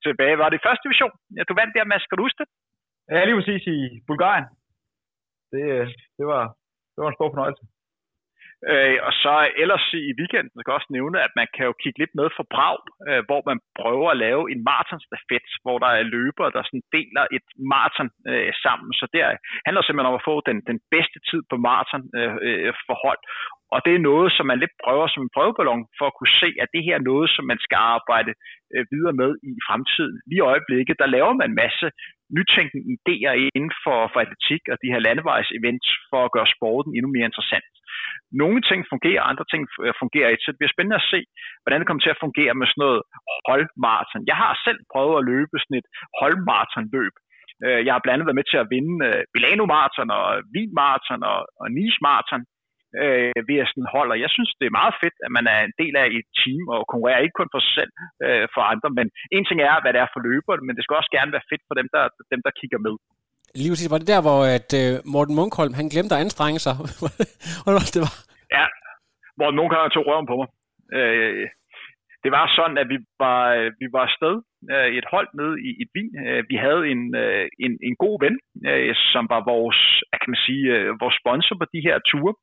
tilbage. Var det første division? Ja, du vandt der, Mads. Kan du huske det? Ja, lige præcis i Bulgarien. Det, øh, det, var, det var en stor fornøjelse. Øh, og så ellers i weekenden skal jeg også nævne, at man kan jo kigge lidt med for Prag, øh, hvor man prøver at lave en maratonstafet, hvor der er løbere, der sådan deler et maraton øh, sammen. Så det handler simpelthen om at få den, den bedste tid på maraton øh, øh, forhold. Og det er noget, som man lidt prøver som en prøveballon for at kunne se, at det her er noget, som man skal arbejde øh, videre med i fremtiden. Lige i øjeblikket, der laver man en masse nytænkende idéer inden for, for atletik og de her landevejs-events for at gøre sporten endnu mere interessant. Nogle ting fungerer, andre ting øh, fungerer ikke, så det bliver spændende at se, hvordan det kommer til at fungere med sådan noget holdmarathon. Jeg har selv prøvet at løbe sådan et holdmarathonløb. Øh, jeg har blandt andet været med til at vinde øh, Milano Marathon og Wien Marathon og, og Nice Marathon øh, ved at sådan holder. Jeg synes, det er meget fedt, at man er en del af et team og konkurrerer ikke kun for sig selv, øh, for andre. Men en ting er, hvad det er for løberne, men det skal også gerne være fedt for dem, der, dem, der kigger med. Lige præcis, var det der, hvor at, øh, Morten Munkholm, han glemte at anstrenge sig? (laughs) det var? Ja, Morten Munkholm tog røven på mig. Øh, det var sådan, at vi var, øh, vi var afsted øh, et hold nede i, i Wien. Øh, vi havde en, øh, en, en god ven, øh, som var vores, kan man sige, øh, vores sponsor på de her ture.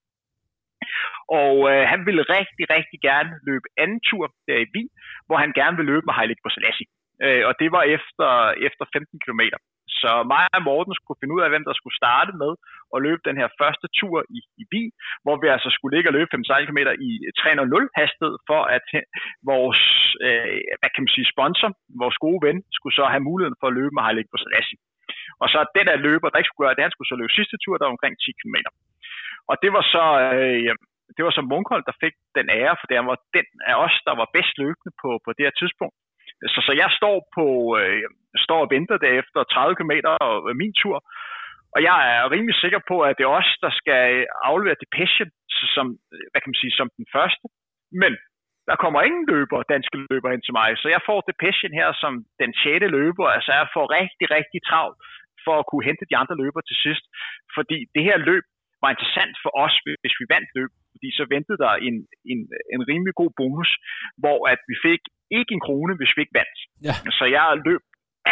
Og øh, han ville rigtig, rigtig gerne løbe anden tur der i Wien, hvor han gerne ville løbe med Heilig på Selassie. Øh, og det var efter, efter 15 km. Så mig og Morten skulle finde ud af, hvem der skulle starte med at løbe den her første tur i, i bil, hvor vi altså skulle ligge og løbe 5 km i 3.00 hastighed, for at vores øh, hvad kan man sige, sponsor, vores gode ven, skulle så have muligheden for at løbe med Heilig på Selassie. Og så den der løber, der ikke skulle gøre det, han skulle så løbe sidste tur, der var omkring 10 km. Og det var så, øh, det var så Munkhold, der fik den ære, for det var den af os, der var bedst løbende på, på det her tidspunkt. Så, så jeg står, på, øh, står og venter derefter 30 km og øh, min tur, og jeg er rimelig sikker på, at det er os, der skal øh, aflevere Depeche som, øh, hvad kan man sige, som den første. Men der kommer ingen løber, danske løber ind til mig, så jeg får det her som den sjette løber, altså jeg får rigtig, rigtig travlt for at kunne hente de andre løber til sidst. Fordi det her løb, var interessant for os, hvis vi vandt løb, fordi så ventede der en, en, en rimelig god bonus, hvor at vi fik ikke en krone, hvis vi ikke vandt. Ja. Så jeg løb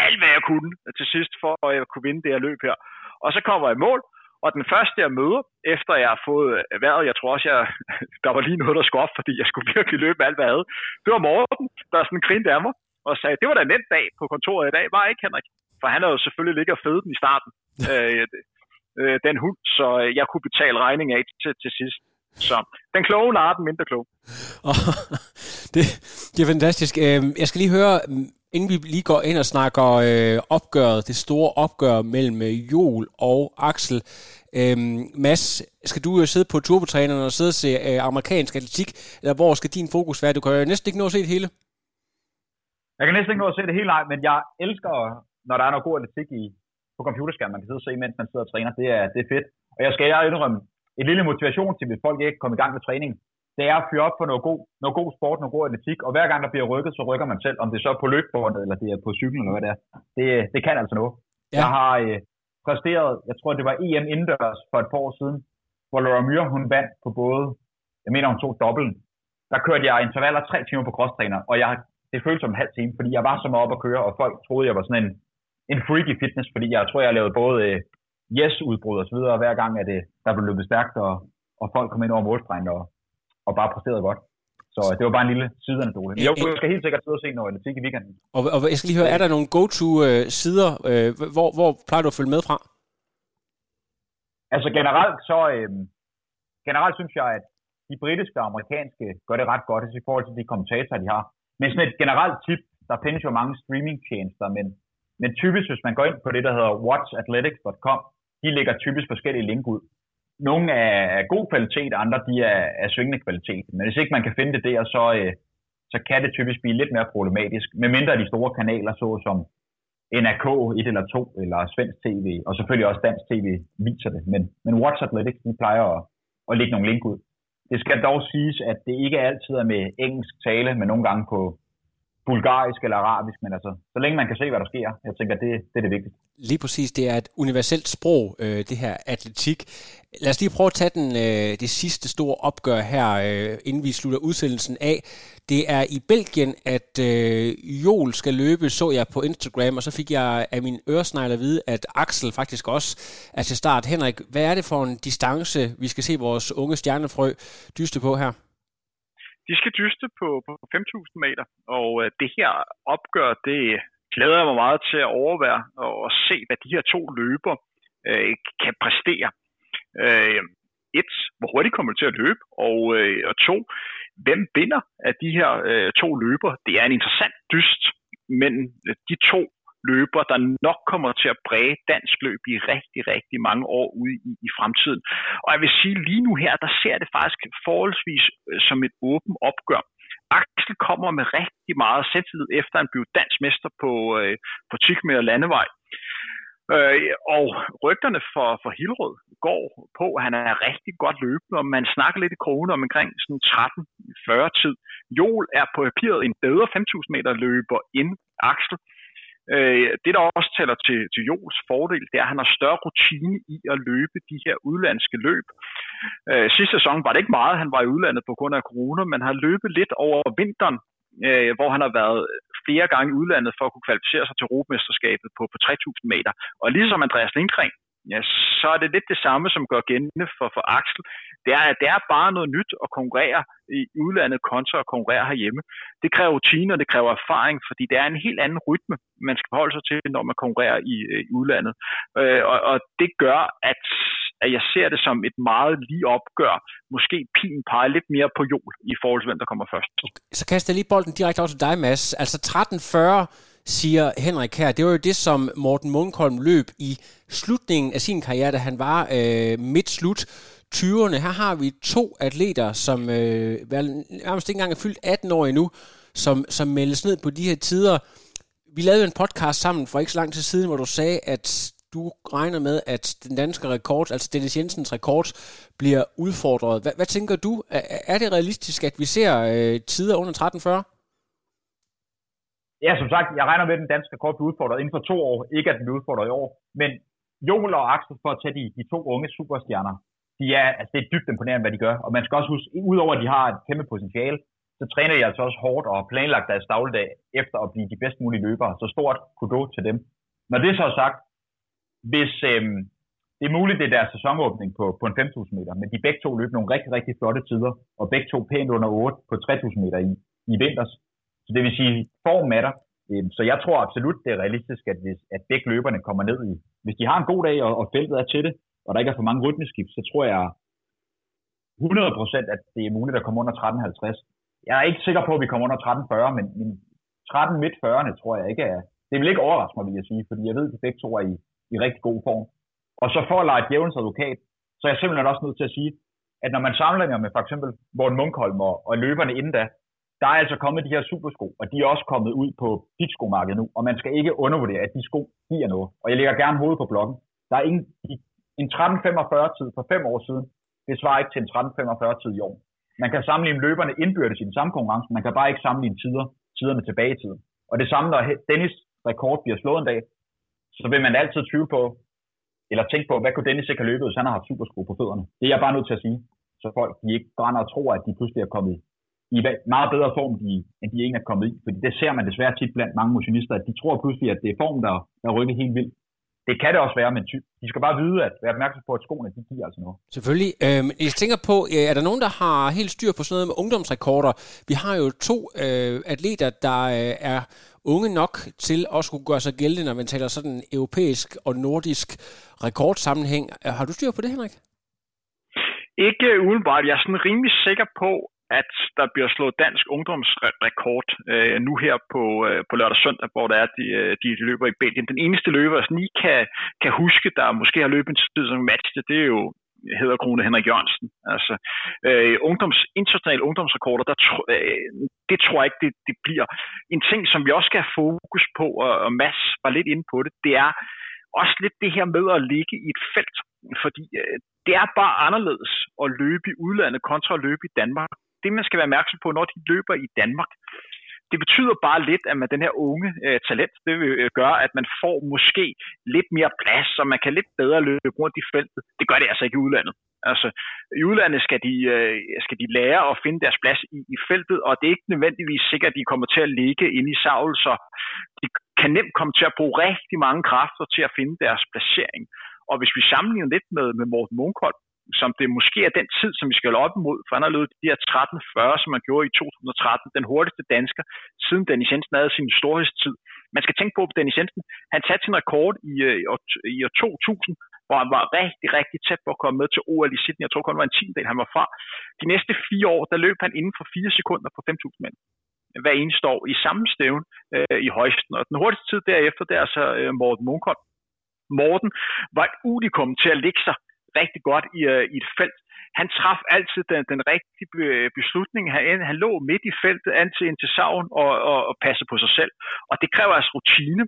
alt, hvad jeg kunne til sidst, for at jeg kunne vinde det her løb her. Og så kommer jeg i mål, og den første, jeg møder, efter jeg har fået vejret, jeg tror også, jeg, (laughs) der var lige noget, der skulle op, fordi jeg skulle (laughs) virkelig løbe alt, hvad jeg havde. Det var Morten, der sådan grinte af mig, og sagde, det var da en nem dag på kontoret i dag, var ikke Henrik? For han havde jo selvfølgelig ligget og fedet den i starten. øh, øh, den hund, så øh, jeg kunne betale regning af til, til sidst. Så den kloge narer den mindre klog. (laughs) Det, det er fantastisk. Øhm, jeg skal lige høre, inden vi lige går ind og snakker øh, opgøret, det store opgør mellem øh, Jol og Axel. Øhm, Mads, skal du jo sidde på turbotræneren og sidde og se øh, amerikansk atletik, eller hvor skal din fokus være? Du kan jo næsten ikke nå at se det hele. Jeg kan næsten ikke nå at se det hele, nej, men jeg elsker, når der er noget god atletik i, på computerskærmen, man kan sidde og se, mens man sidder og træner. Det er, det er fedt. Og jeg skal jeg indrømme, et lille motivation til, hvis folk ikke kommer i gang med træning, det er at fyre op for noget god, noget god sport, noget god atletik, og hver gang der bliver rykket, så rykker man selv, om det er så på løbebåndet, eller det er på cyklen, eller hvad det er. Det, det kan altså noget. Ja. Jeg har øh, præsteret, jeg tror det var EM indendørs for et par år siden, hvor Laura Myr, hun vandt på både, jeg mener hun tog dobbelt. Der kørte jeg intervaller tre timer på crosstræner, og jeg, det føltes som en halv time, fordi jeg var så meget op at køre, og folk troede, jeg var sådan en en freaky fitness, fordi jeg tror, jeg lavet både øh, yes-udbrud og så videre, hver gang, at det, der blev løbet stærkt, og, og folk kom ind over målstregen og, og bare præsterede godt. Så øh, det var bare en lille sideanekdote. Jeg skal helt sikkert sidde og se noget atletik i weekenden. Og, og jeg skal lige høre, er der nogle go-to-sider, øh, hvor, hvor plejer du at følge med fra? Altså generelt så, øh, generelt synes jeg, at de britiske og amerikanske gør det ret godt i forhold til de kommentatorer, de har. Men sådan et generelt tip, der findes jo mange streamingtjenester, men men typisk, hvis man går ind på det, der hedder watchathletics.com, de lægger typisk forskellige link ud. Nogle er god kvalitet, andre de er af svingende kvalitet. Men hvis ikke man kan finde det der, så, øh, så kan det typisk blive lidt mere problematisk. Med mindre de store kanaler, såsom NRK 1 eller 2, eller Svensk TV, og selvfølgelig også Dansk TV viser det. Men, men Watch Athletics, de plejer at, at lægge nogle link ud. Det skal dog siges, at det ikke altid er med engelsk tale, men nogle gange på, bulgarisk eller arabisk, men altså, så længe man kan se, hvad der sker, jeg tænker, det, det er det vigtigste. Lige præcis, det er et universelt sprog, øh, det her atletik. Lad os lige prøve at tage den, øh, det sidste store opgør her, øh, inden vi slutter udsendelsen af. Det er i Belgien, at øh, Jol skal løbe, så jeg på Instagram, og så fik jeg af min øresnegl at vide, at Axel faktisk også er til start. Henrik, hvad er det for en distance, vi skal se vores unge stjernefrø dyste på her? De skal dyste på, på 5.000 meter, og øh, det her opgør, det glæder jeg mig meget til at overvære og se, hvad de her to løber øh, kan præstere. Øh, et, hvor hurtigt kommer de til at løbe, og, øh, og to, hvem vinder af de her øh, to løber? Det er en interessant dyst, men øh, de to løber, der nok kommer til at præge dansk løb i rigtig, rigtig mange år ude i, i fremtiden. Og jeg vil sige, lige nu her, der ser det faktisk forholdsvis øh, som et åbent opgør. Axel kommer med rigtig meget selvtillid efter han blev dansk mester på, øh, på Tikme og Landevej. Øh, og rygterne for, for Hilrød går på, at han er rigtig godt løbende, og man snakker lidt i kroner om omkring sådan 13-40 tid. Jol er på papiret en bedre 5.000 meter løber end Axel, Øh, det, der også tæller til, til Jols fordel, det er, at han har større rutine i at løbe de her udlandske løb. Øh, sidste sæson var det ikke meget, han var i udlandet på grund af corona, men han løbet lidt over vinteren, øh, hvor han har været flere gange i udlandet for at kunne kvalificere sig til Europamesterskabet på, på 3.000 meter. Og ligesom Andreas Lindgren, ja, så er det lidt det samme, som gør gældende for, for Axel. Det er, det er bare noget nyt at konkurrere i udlandet kontra at konkurrere herhjemme. Det kræver rutine, og det kræver erfaring, fordi det er en helt anden rytme, man skal forholde sig til, når man konkurrerer i, øh, i udlandet. Øh, og, og det gør, at, at jeg ser det som et meget lige opgør. Måske pin peger lidt mere på jul i forhold til, hvem der kommer først. Okay. Så kaster jeg lige bolden direkte over til dig, Mads. Altså 1340 siger Henrik her, det var jo det, som Morten Munkholm løb i slutningen af sin karriere, da han var øh, midt slut 20'erne. Her har vi to atleter, som øh, nærmest ikke engang er fyldt 18 år endnu, som, som meldes ned på de her tider. Vi lavede en podcast sammen for ikke så lang tid siden, hvor du sagde, at du regner med, at den danske rekord, altså Dennis Jensens rekord, bliver udfordret. Hvad, hvad tænker du? Er, er det realistisk, at vi ser øh, tider under 1340? Ja, som sagt, jeg regner med, at den danske rekord bliver udfordret inden for to år. Ikke, at den bliver udfordret i år. Men Joel og Axel, for at tage de, de to unge superstjerner, de er, altså det er dybt imponerende, hvad de gør. Og man skal også huske, udover at de har et kæmpe potentiale, så træner de altså også hårdt og har planlagt deres dagligdag efter at blive de bedst mulige løbere. Så stort kudo til dem. Når det så er sagt, hvis øhm, det er muligt, det er deres sæsonåbning på, på en 5.000 meter, men de begge to løb nogle rigtig, rigtig flotte tider, og begge to pænt under 8 på 3.000 meter i, i vinters. Så det vil sige, form matter. Øhm, så jeg tror absolut, det er realistisk, at hvis at begge løberne kommer ned i, hvis de har en god dag, og, og feltet er til det, og der ikke er for mange rytmeskift, så tror jeg 100% at det er muligt at komme under 13.50. Jeg er ikke sikker på, at vi kommer under 13.40, men, men 13 midt 40'erne tror jeg ikke er, det vil ikke overraske mig, vil jeg sige, fordi jeg ved, at de begge to er i, i rigtig god form. Og så for at lege djævelens advokat, så er jeg simpelthen også nødt til at sige, at når man sammenligner med for eksempel Morten Munkholm og, og løberne inden da, der er altså kommet de her supersko, og de er også kommet ud på pitskomarkedet nu, og man skal ikke undervurdere, at de sko giver noget. Og jeg lægger gerne hovedet på bloggen. Der er ingen, en 13.45 tid for fem år siden, det svarer ikke til en 13.45 tid i år. Man kan sammenligne løberne indbyrdes i den samme konkurrence, man kan bare ikke sammenligne tider, tiderne tilbage i tiden. Og det samme, når Dennis rekord bliver slået en dag, så vil man altid tvivle på, eller tænke på, hvad kunne Dennis ikke have løbet, hvis han har haft supersko på fødderne. Det er jeg bare nødt til at sige, så folk de ikke brænder og tror, at de pludselig er kommet i meget bedre form, de, end de egentlig er kommet i. Fordi det ser man desværre tit blandt mange motionister, at de tror pludselig, at det er form, der, der rykker helt vildt. Det kan det også være, men de skal bare vide, at være opmærksom på, at skoene, de giver altså noget. Selvfølgelig. Øhm, jeg tænker på, er der nogen, der har helt styr på sådan noget med ungdomsrekorder? Vi har jo to øh, atleter, der øh, er unge nok til at skulle gøre sig gældende, når man taler sådan europæisk og nordisk rekordsammenhæng. Har du styr på det, Henrik? Ikke udenbart. Jeg er sådan rimelig sikker på, at der bliver slået dansk ungdomsrekord øh, nu her på, øh, på lørdag og søndag, hvor der er de, øh, de, løber i Belgien. Den eneste løber, altså, jeg lige kan, kan huske, der måske har løbet en tid som match, det er jo hedder Krone Henrik Jørgensen. Altså, øh, ungdoms, internationale ungdomsrekorder, der, øh, det tror jeg ikke, det, det bliver. En ting, som vi også skal have fokus på, og, og Mads var lidt inde på det, det er også lidt det her med at ligge i et felt. Fordi øh, det er bare anderledes at løbe i udlandet kontra at løbe i Danmark det, man skal være opmærksom på, når de løber i Danmark, det betyder bare lidt, at med den her unge øh, talent, det vil øh, gøre, at man får måske lidt mere plads, så man kan lidt bedre løbe rundt i feltet. Det gør det altså ikke i udlandet. Altså, i udlandet skal de, øh, skal de lære at finde deres plads i, i feltet, og det er ikke nødvendigvis sikkert, at de kommer til at ligge inde i savl, så de kan nemt komme til at bruge rigtig mange kræfter til at finde deres placering. Og hvis vi sammenligner lidt med, med Morten Munkholm, som det måske er den tid, som vi skal op imod, for han har løbet de her 13.40, som han gjorde i 2013, den hurtigste dansker, siden Dennis Jensen havde sin storhedstid. Man skal tænke på, at Dennis Jensen, han satte sin rekord i, øh, i, år, i år 2000, hvor han var rigtig, rigtig tæt på at komme med til OL i Sydney. Jeg tror kun, var en tiendel, han var fra. De næste fire år, der løb han inden for fire sekunder på 5.000 mænd øh, hver eneste år i samme stævn øh, i højsten. Og den hurtigste tid derefter, det er altså øh, Morten Munkholm. Morten var et unikum til at ligge sig rigtig godt i, uh, i et felt. Han traf altid den, den rigtige beslutning. Han, han lå midt i feltet, an til, ind til savn og, og, og passe på sig selv. Og det kræver altså rutine.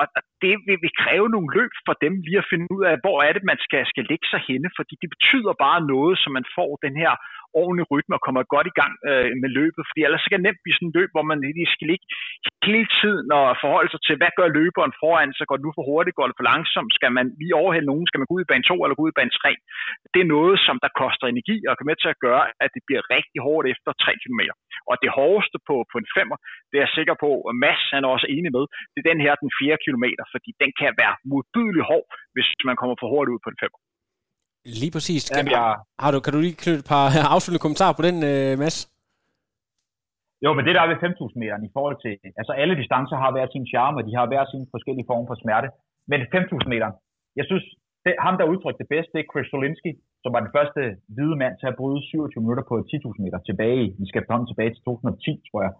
Og det vil, vil kræve nogle løb for dem lige at finde ud af, hvor er det, man skal, skal lægge sig henne, fordi det betyder bare noget, så man får den her ordentlig rytme og kommer godt i gang øh, med løbet, fordi ellers så kan det nemt blive sådan et løb, hvor man lige skal ligge hele tiden og forholde sig til, hvad gør løberen foran, så går det nu for hurtigt, går det for langsomt, skal man lige overhælde nogen, skal man gå ud i bane 2 eller gå ud i bane 3. Det er noget, som der koster energi og kan med til at gøre, at det bliver rigtig hårdt efter 3 km. Og det hårdeste på, på en femmer, det er jeg sikker på, at Mads han er også enig med, det er den her, den 4 km, fordi den kan være modbydelig hård, hvis man kommer for hurtigt ud på en femmer. Lige præcis. Jamen, jeg... har du, kan du lige knytte et par (laughs) afsluttende kommentarer på den, uh, Mads? Jo, men det der er ved 5.000 meter i forhold til, altså alle distancer har hver sin charme, og de har hver sin forskellige form for smerte. Men 5.000 meter, jeg synes, det, ham der udtrykte det bedste, det er Chris Solinski, som var den første hvide mand til at bryde 27 minutter på 10.000 meter tilbage. Vi skal komme tilbage til 2010, tror jeg.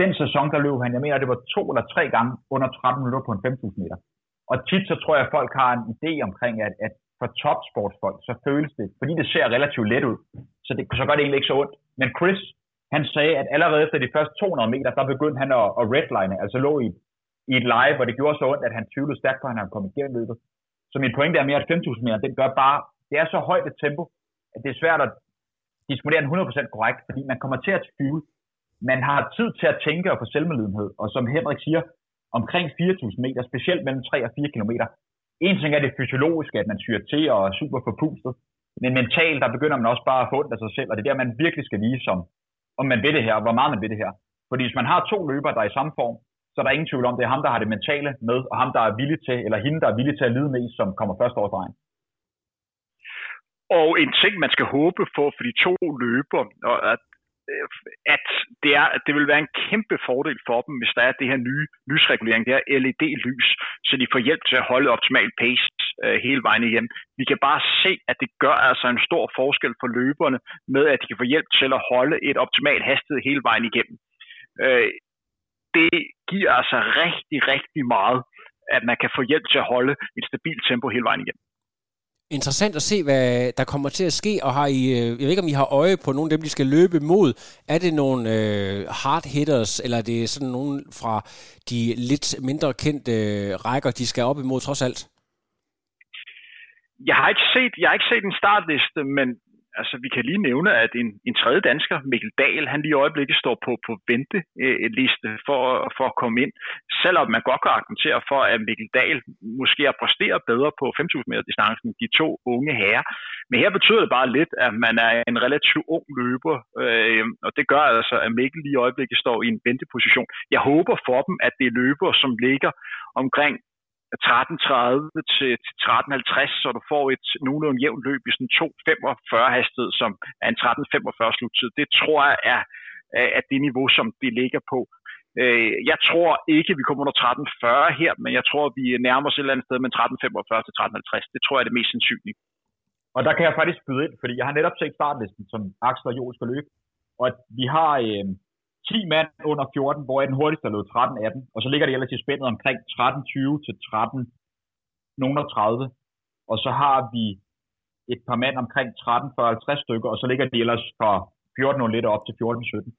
Den sæson, der løb han, jeg mener, det var to eller tre gange under 13 minutter på en 5.000 meter. Og tit så tror jeg, at folk har en idé omkring, at, at for topsportsfolk, så føles det, fordi det ser relativt let ud, så, det, så gør det egentlig ikke så ondt. Men Chris, han sagde, at allerede efter de første 200 meter, der begyndte han at, at redline, altså lå i, i et live, hvor det gjorde så ondt, at han tvivlede stærkt på, at han havde kommet igennem løbet. Så min pointe er mere, at 5.000 meter, den gør bare, det er så højt et tempo, at det er svært at disponere den 100% korrekt, fordi man kommer til at tvivle. Man har tid til at tænke og få selvmedlidenhed, og som Henrik siger, omkring 4.000 meter, specielt mellem 3 og 4 km, en ting er det fysiologiske, at man syrer til og er super forpustet, men mentalt, der begynder man også bare at få ondt af sig selv, og det er der, man virkelig skal vise, om, om man vil det her, og hvor meget man vil det her. Fordi hvis man har to løbere, der er i samme form, så er der ingen tvivl om, det er ham, der har det mentale med, og ham, der er villig til, eller hende, der er villig til at lide mest, som kommer først over vejen. Og en ting, man skal håbe på for de to løber, og at Øh, at det, er, at det vil være en kæmpe fordel for dem, hvis der er det her nye lysregulering, det her LED-lys, så de får hjælp til at holde optimal pace øh, hele vejen igen. Vi kan bare se, at det gør altså en stor forskel for løberne med, at de kan få hjælp til at holde et optimalt hastighed hele vejen igennem. Øh, det giver altså rigtig, rigtig meget, at man kan få hjælp til at holde et stabilt tempo hele vejen igennem interessant at se, hvad der kommer til at ske, og har I, øh, jeg ved ikke, om I har øje på nogle af dem, de skal løbe mod. Er det nogle øh, hard hitters, eller er det sådan nogle fra de lidt mindre kendte øh, rækker, de skal op imod trods alt? Jeg har ikke set, jeg har ikke set en startliste, men altså, vi kan lige nævne, at en, en tredje dansker, Mikkel Dahl, han lige i øjeblikket står på, på venteliste for, for at komme ind. Selvom man godt kan argumentere for, at Mikkel Dahl måske har præsteret bedre på 5.000 meter distancen de to unge herrer. Men her betyder det bare lidt, at man er en relativt ung løber, øh, og det gør altså, at Mikkel lige i øjeblikket står i en venteposition. Jeg håber for dem, at det er løber, som ligger omkring 13.30 til, 13.50, så du får et nogenlunde jævnt løb i sådan 2.45 hastighed, som er en 13.45 sluttid. Det tror jeg er, er det niveau, som det ligger på. Øh, jeg tror ikke, vi kommer under 13.40 her, men jeg tror, vi nærmer os et eller andet sted med 13.45 til 13.50. Det tror jeg er det mest sandsynlige. Og der kan jeg faktisk byde ind, fordi jeg har netop set startlisten, som Axel og Joel skal løbe. Og vi har øh, 10 mand under 14, hvor den hurtigste er løbet 13-18, og så ligger det ellers i spændet omkring 13-20 til 13 nogen 30. Og så har vi et par mand omkring 13-50 stykker, og så ligger de ellers fra 14 lidt op til 14-17.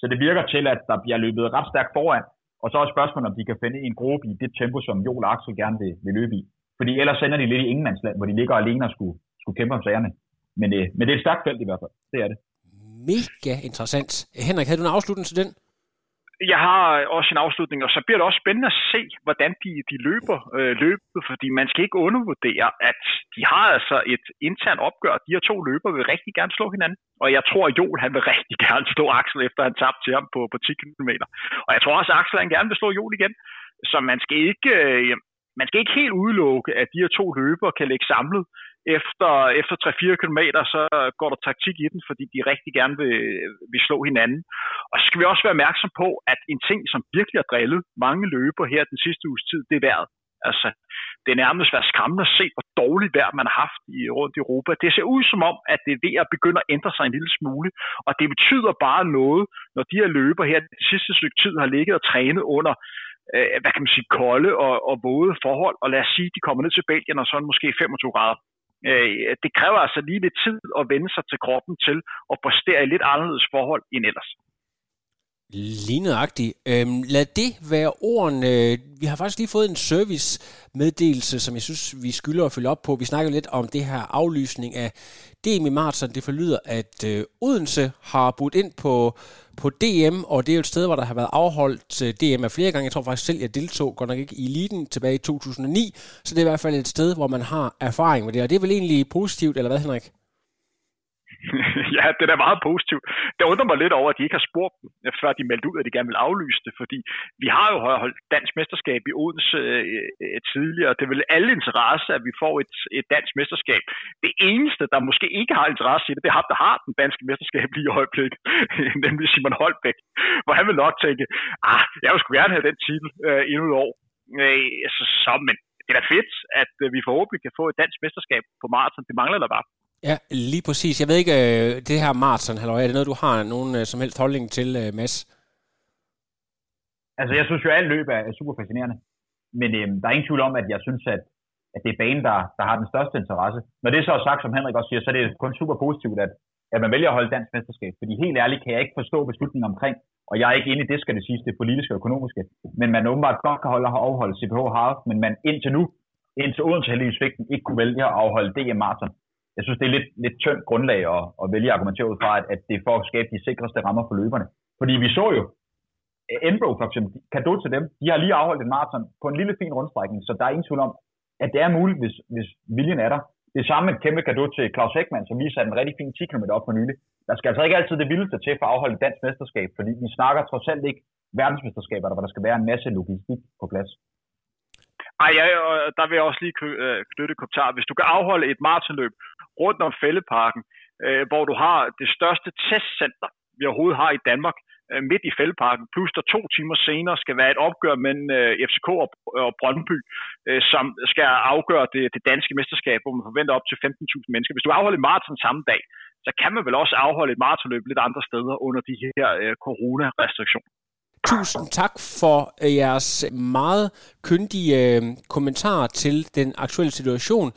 Så det virker til, at der bliver løbet ret stærkt foran, og så er spørgsmålet, om de kan finde en gruppe i det tempo, som Joel og Axel gerne vil, vil løbe i. Fordi ellers sender de lidt i ingenmandsland, hvor de ligger alene og skulle, skulle kæmpe om sagerne. Men, øh, men det er et stærkt felt i hvert fald. Det er det mega interessant. Henrik, havde du en afslutning til den? jeg har øh, også en afslutning, og så bliver det også spændende at se, hvordan de, de løber øh, løbet, fordi man skal ikke undervurdere, at de har altså et internt opgør. De her to løber vil rigtig gerne slå hinanden, og jeg tror, at Joel han vil rigtig gerne slå Axel, efter han tabte til ham på, på 10 km. Og jeg tror også, at Axel han gerne vil slå Joel igen, så man skal ikke... Øh, man skal ikke helt udelukke, at de her to løber kan ligge samlet efter, efter 3-4 km, så går der taktik i den, fordi de rigtig gerne vil, vil slå hinanden. Og så skal vi også være opmærksom på, at en ting, som virkelig har drillet mange løber her den sidste uges tid, det er vejret. Altså, det er nærmest været skræmmende at se, hvor dårligt vejr man har haft i, rundt i Europa. Det ser ud som om, at det er ved at begynde at ændre sig en lille smule, og det betyder bare noget, når de her løber her det sidste stykke tid har ligget og trænet under øh, hvad kan man sige, kolde og, og våde forhold, og lad os sige, at de kommer ned til Belgien, og så er det måske 25 grader. Øh, det kræver altså lige lidt tid at vende sig til kroppen til at præstere i lidt anderledes forhold end ellers. Lige. Øhm, lad det være ordene. Vi har faktisk lige fået en service-meddelelse, som jeg synes, vi skylder at følge op på. Vi snakker lidt om det her aflysning af DM i maraton. Det forlyder, at øh, Odense har budt ind på, på DM, og det er jo et sted, hvor der har været afholdt øh, DM af flere gange. Jeg tror faktisk selv, jeg deltog godt nok ikke i eliten tilbage i 2009. Så det er i hvert fald et sted, hvor man har erfaring med det. Og det er vel egentlig positivt, eller hvad Henrik? (laughs) ja, det er meget positivt. Det undrer mig lidt over, at de ikke har spurgt dem, før de meldte ud, at de gerne vil aflyse det, fordi vi har jo holdt dansk mesterskab i Odense øh, øh, tidligere, og det er vel alle interesse, at vi får et, et dansk mesterskab. Det eneste, der måske ikke har interesse i det, det er ham, der har den danske mesterskab lige i øjeblikket, (laughs) nemlig Simon Holbæk, hvor han vil nok tænke, ah, jeg vil sgu gerne have den titel øh, endnu et år. Øh, så, så, men det er da fedt, at øh, vi forhåbentlig kan få et dansk mesterskab på maraton. Det mangler der bare. Ja, lige præcis. Jeg ved ikke, øh, det her maraton, halløj, er det noget, du har nogen øh, som helst holdning til, øh, Mads? Altså, jeg synes jo, at alt løb er, super fascinerende. Men øh, der er ingen tvivl om, at jeg synes, at, at det er banen, der, der har den største interesse. Når det så er sagt, som Henrik også siger, så er det kun super positivt, at, at man vælger at holde dansk mesterskab. Fordi helt ærligt kan jeg ikke forstå beslutningen omkring, og jeg er ikke inde i det, skal det siges, det politiske og økonomiske, men man åbenbart godt kan holde og afholde CPH Half, men man indtil nu, indtil Odense heldigvis ikke kunne vælge at afholde DM Marathon jeg synes, det er lidt, lidt tyndt grundlag at, at vælge at argumentere ud fra, at, at det er for at skabe de sikreste rammer for løberne. Fordi vi så jo, eh, Enbro for eksempel, kado til dem, de har lige afholdt en maraton på en lille fin rundstrækning, så der er ingen tvivl om, at det er muligt, hvis, hvis viljen er der. Det er samme et kæmpe gave til Claus Heckmann, som lige satte en rigtig fin 10 km op for nylig. Der skal altså ikke altid det vildeste til for at afholde et dansk mesterskab, fordi vi snakker trods alt ikke verdensmesterskaber, hvor der skal være en masse logistik på plads. Ej, ja, der vil jeg også lige øh, knytte kommentar. Hvis du kan afholde et maratonløb rundt om Fældeparken, øh, hvor du har det største testcenter, vi overhovedet har i Danmark, øh, midt i Fældeparken, plus der to timer senere skal være et opgør mellem øh, FCK og, og Brøndby, øh, som skal afgøre det, det danske mesterskab, hvor man forventer op til 15.000 mennesker. Hvis du afholder et maraton samme dag, så kan man vel også afholde et maratonløb lidt andre steder under de her øh, coronarestriktioner. Tusind tak for øh, jeres meget kyndige øh, kommentar kommentarer til den aktuelle situation.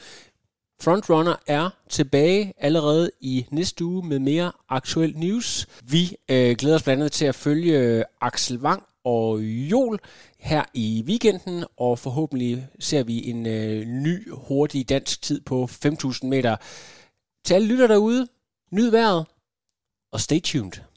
Frontrunner er tilbage allerede i næste uge med mere aktuel news. Vi øh, glæder os blandt andet til at følge Axel Wang og Jol her i weekenden, og forhåbentlig ser vi en øh, ny, hurtig dansk tid på 5.000 meter. Til alle lytter derude, nyd vejret, og stay tuned.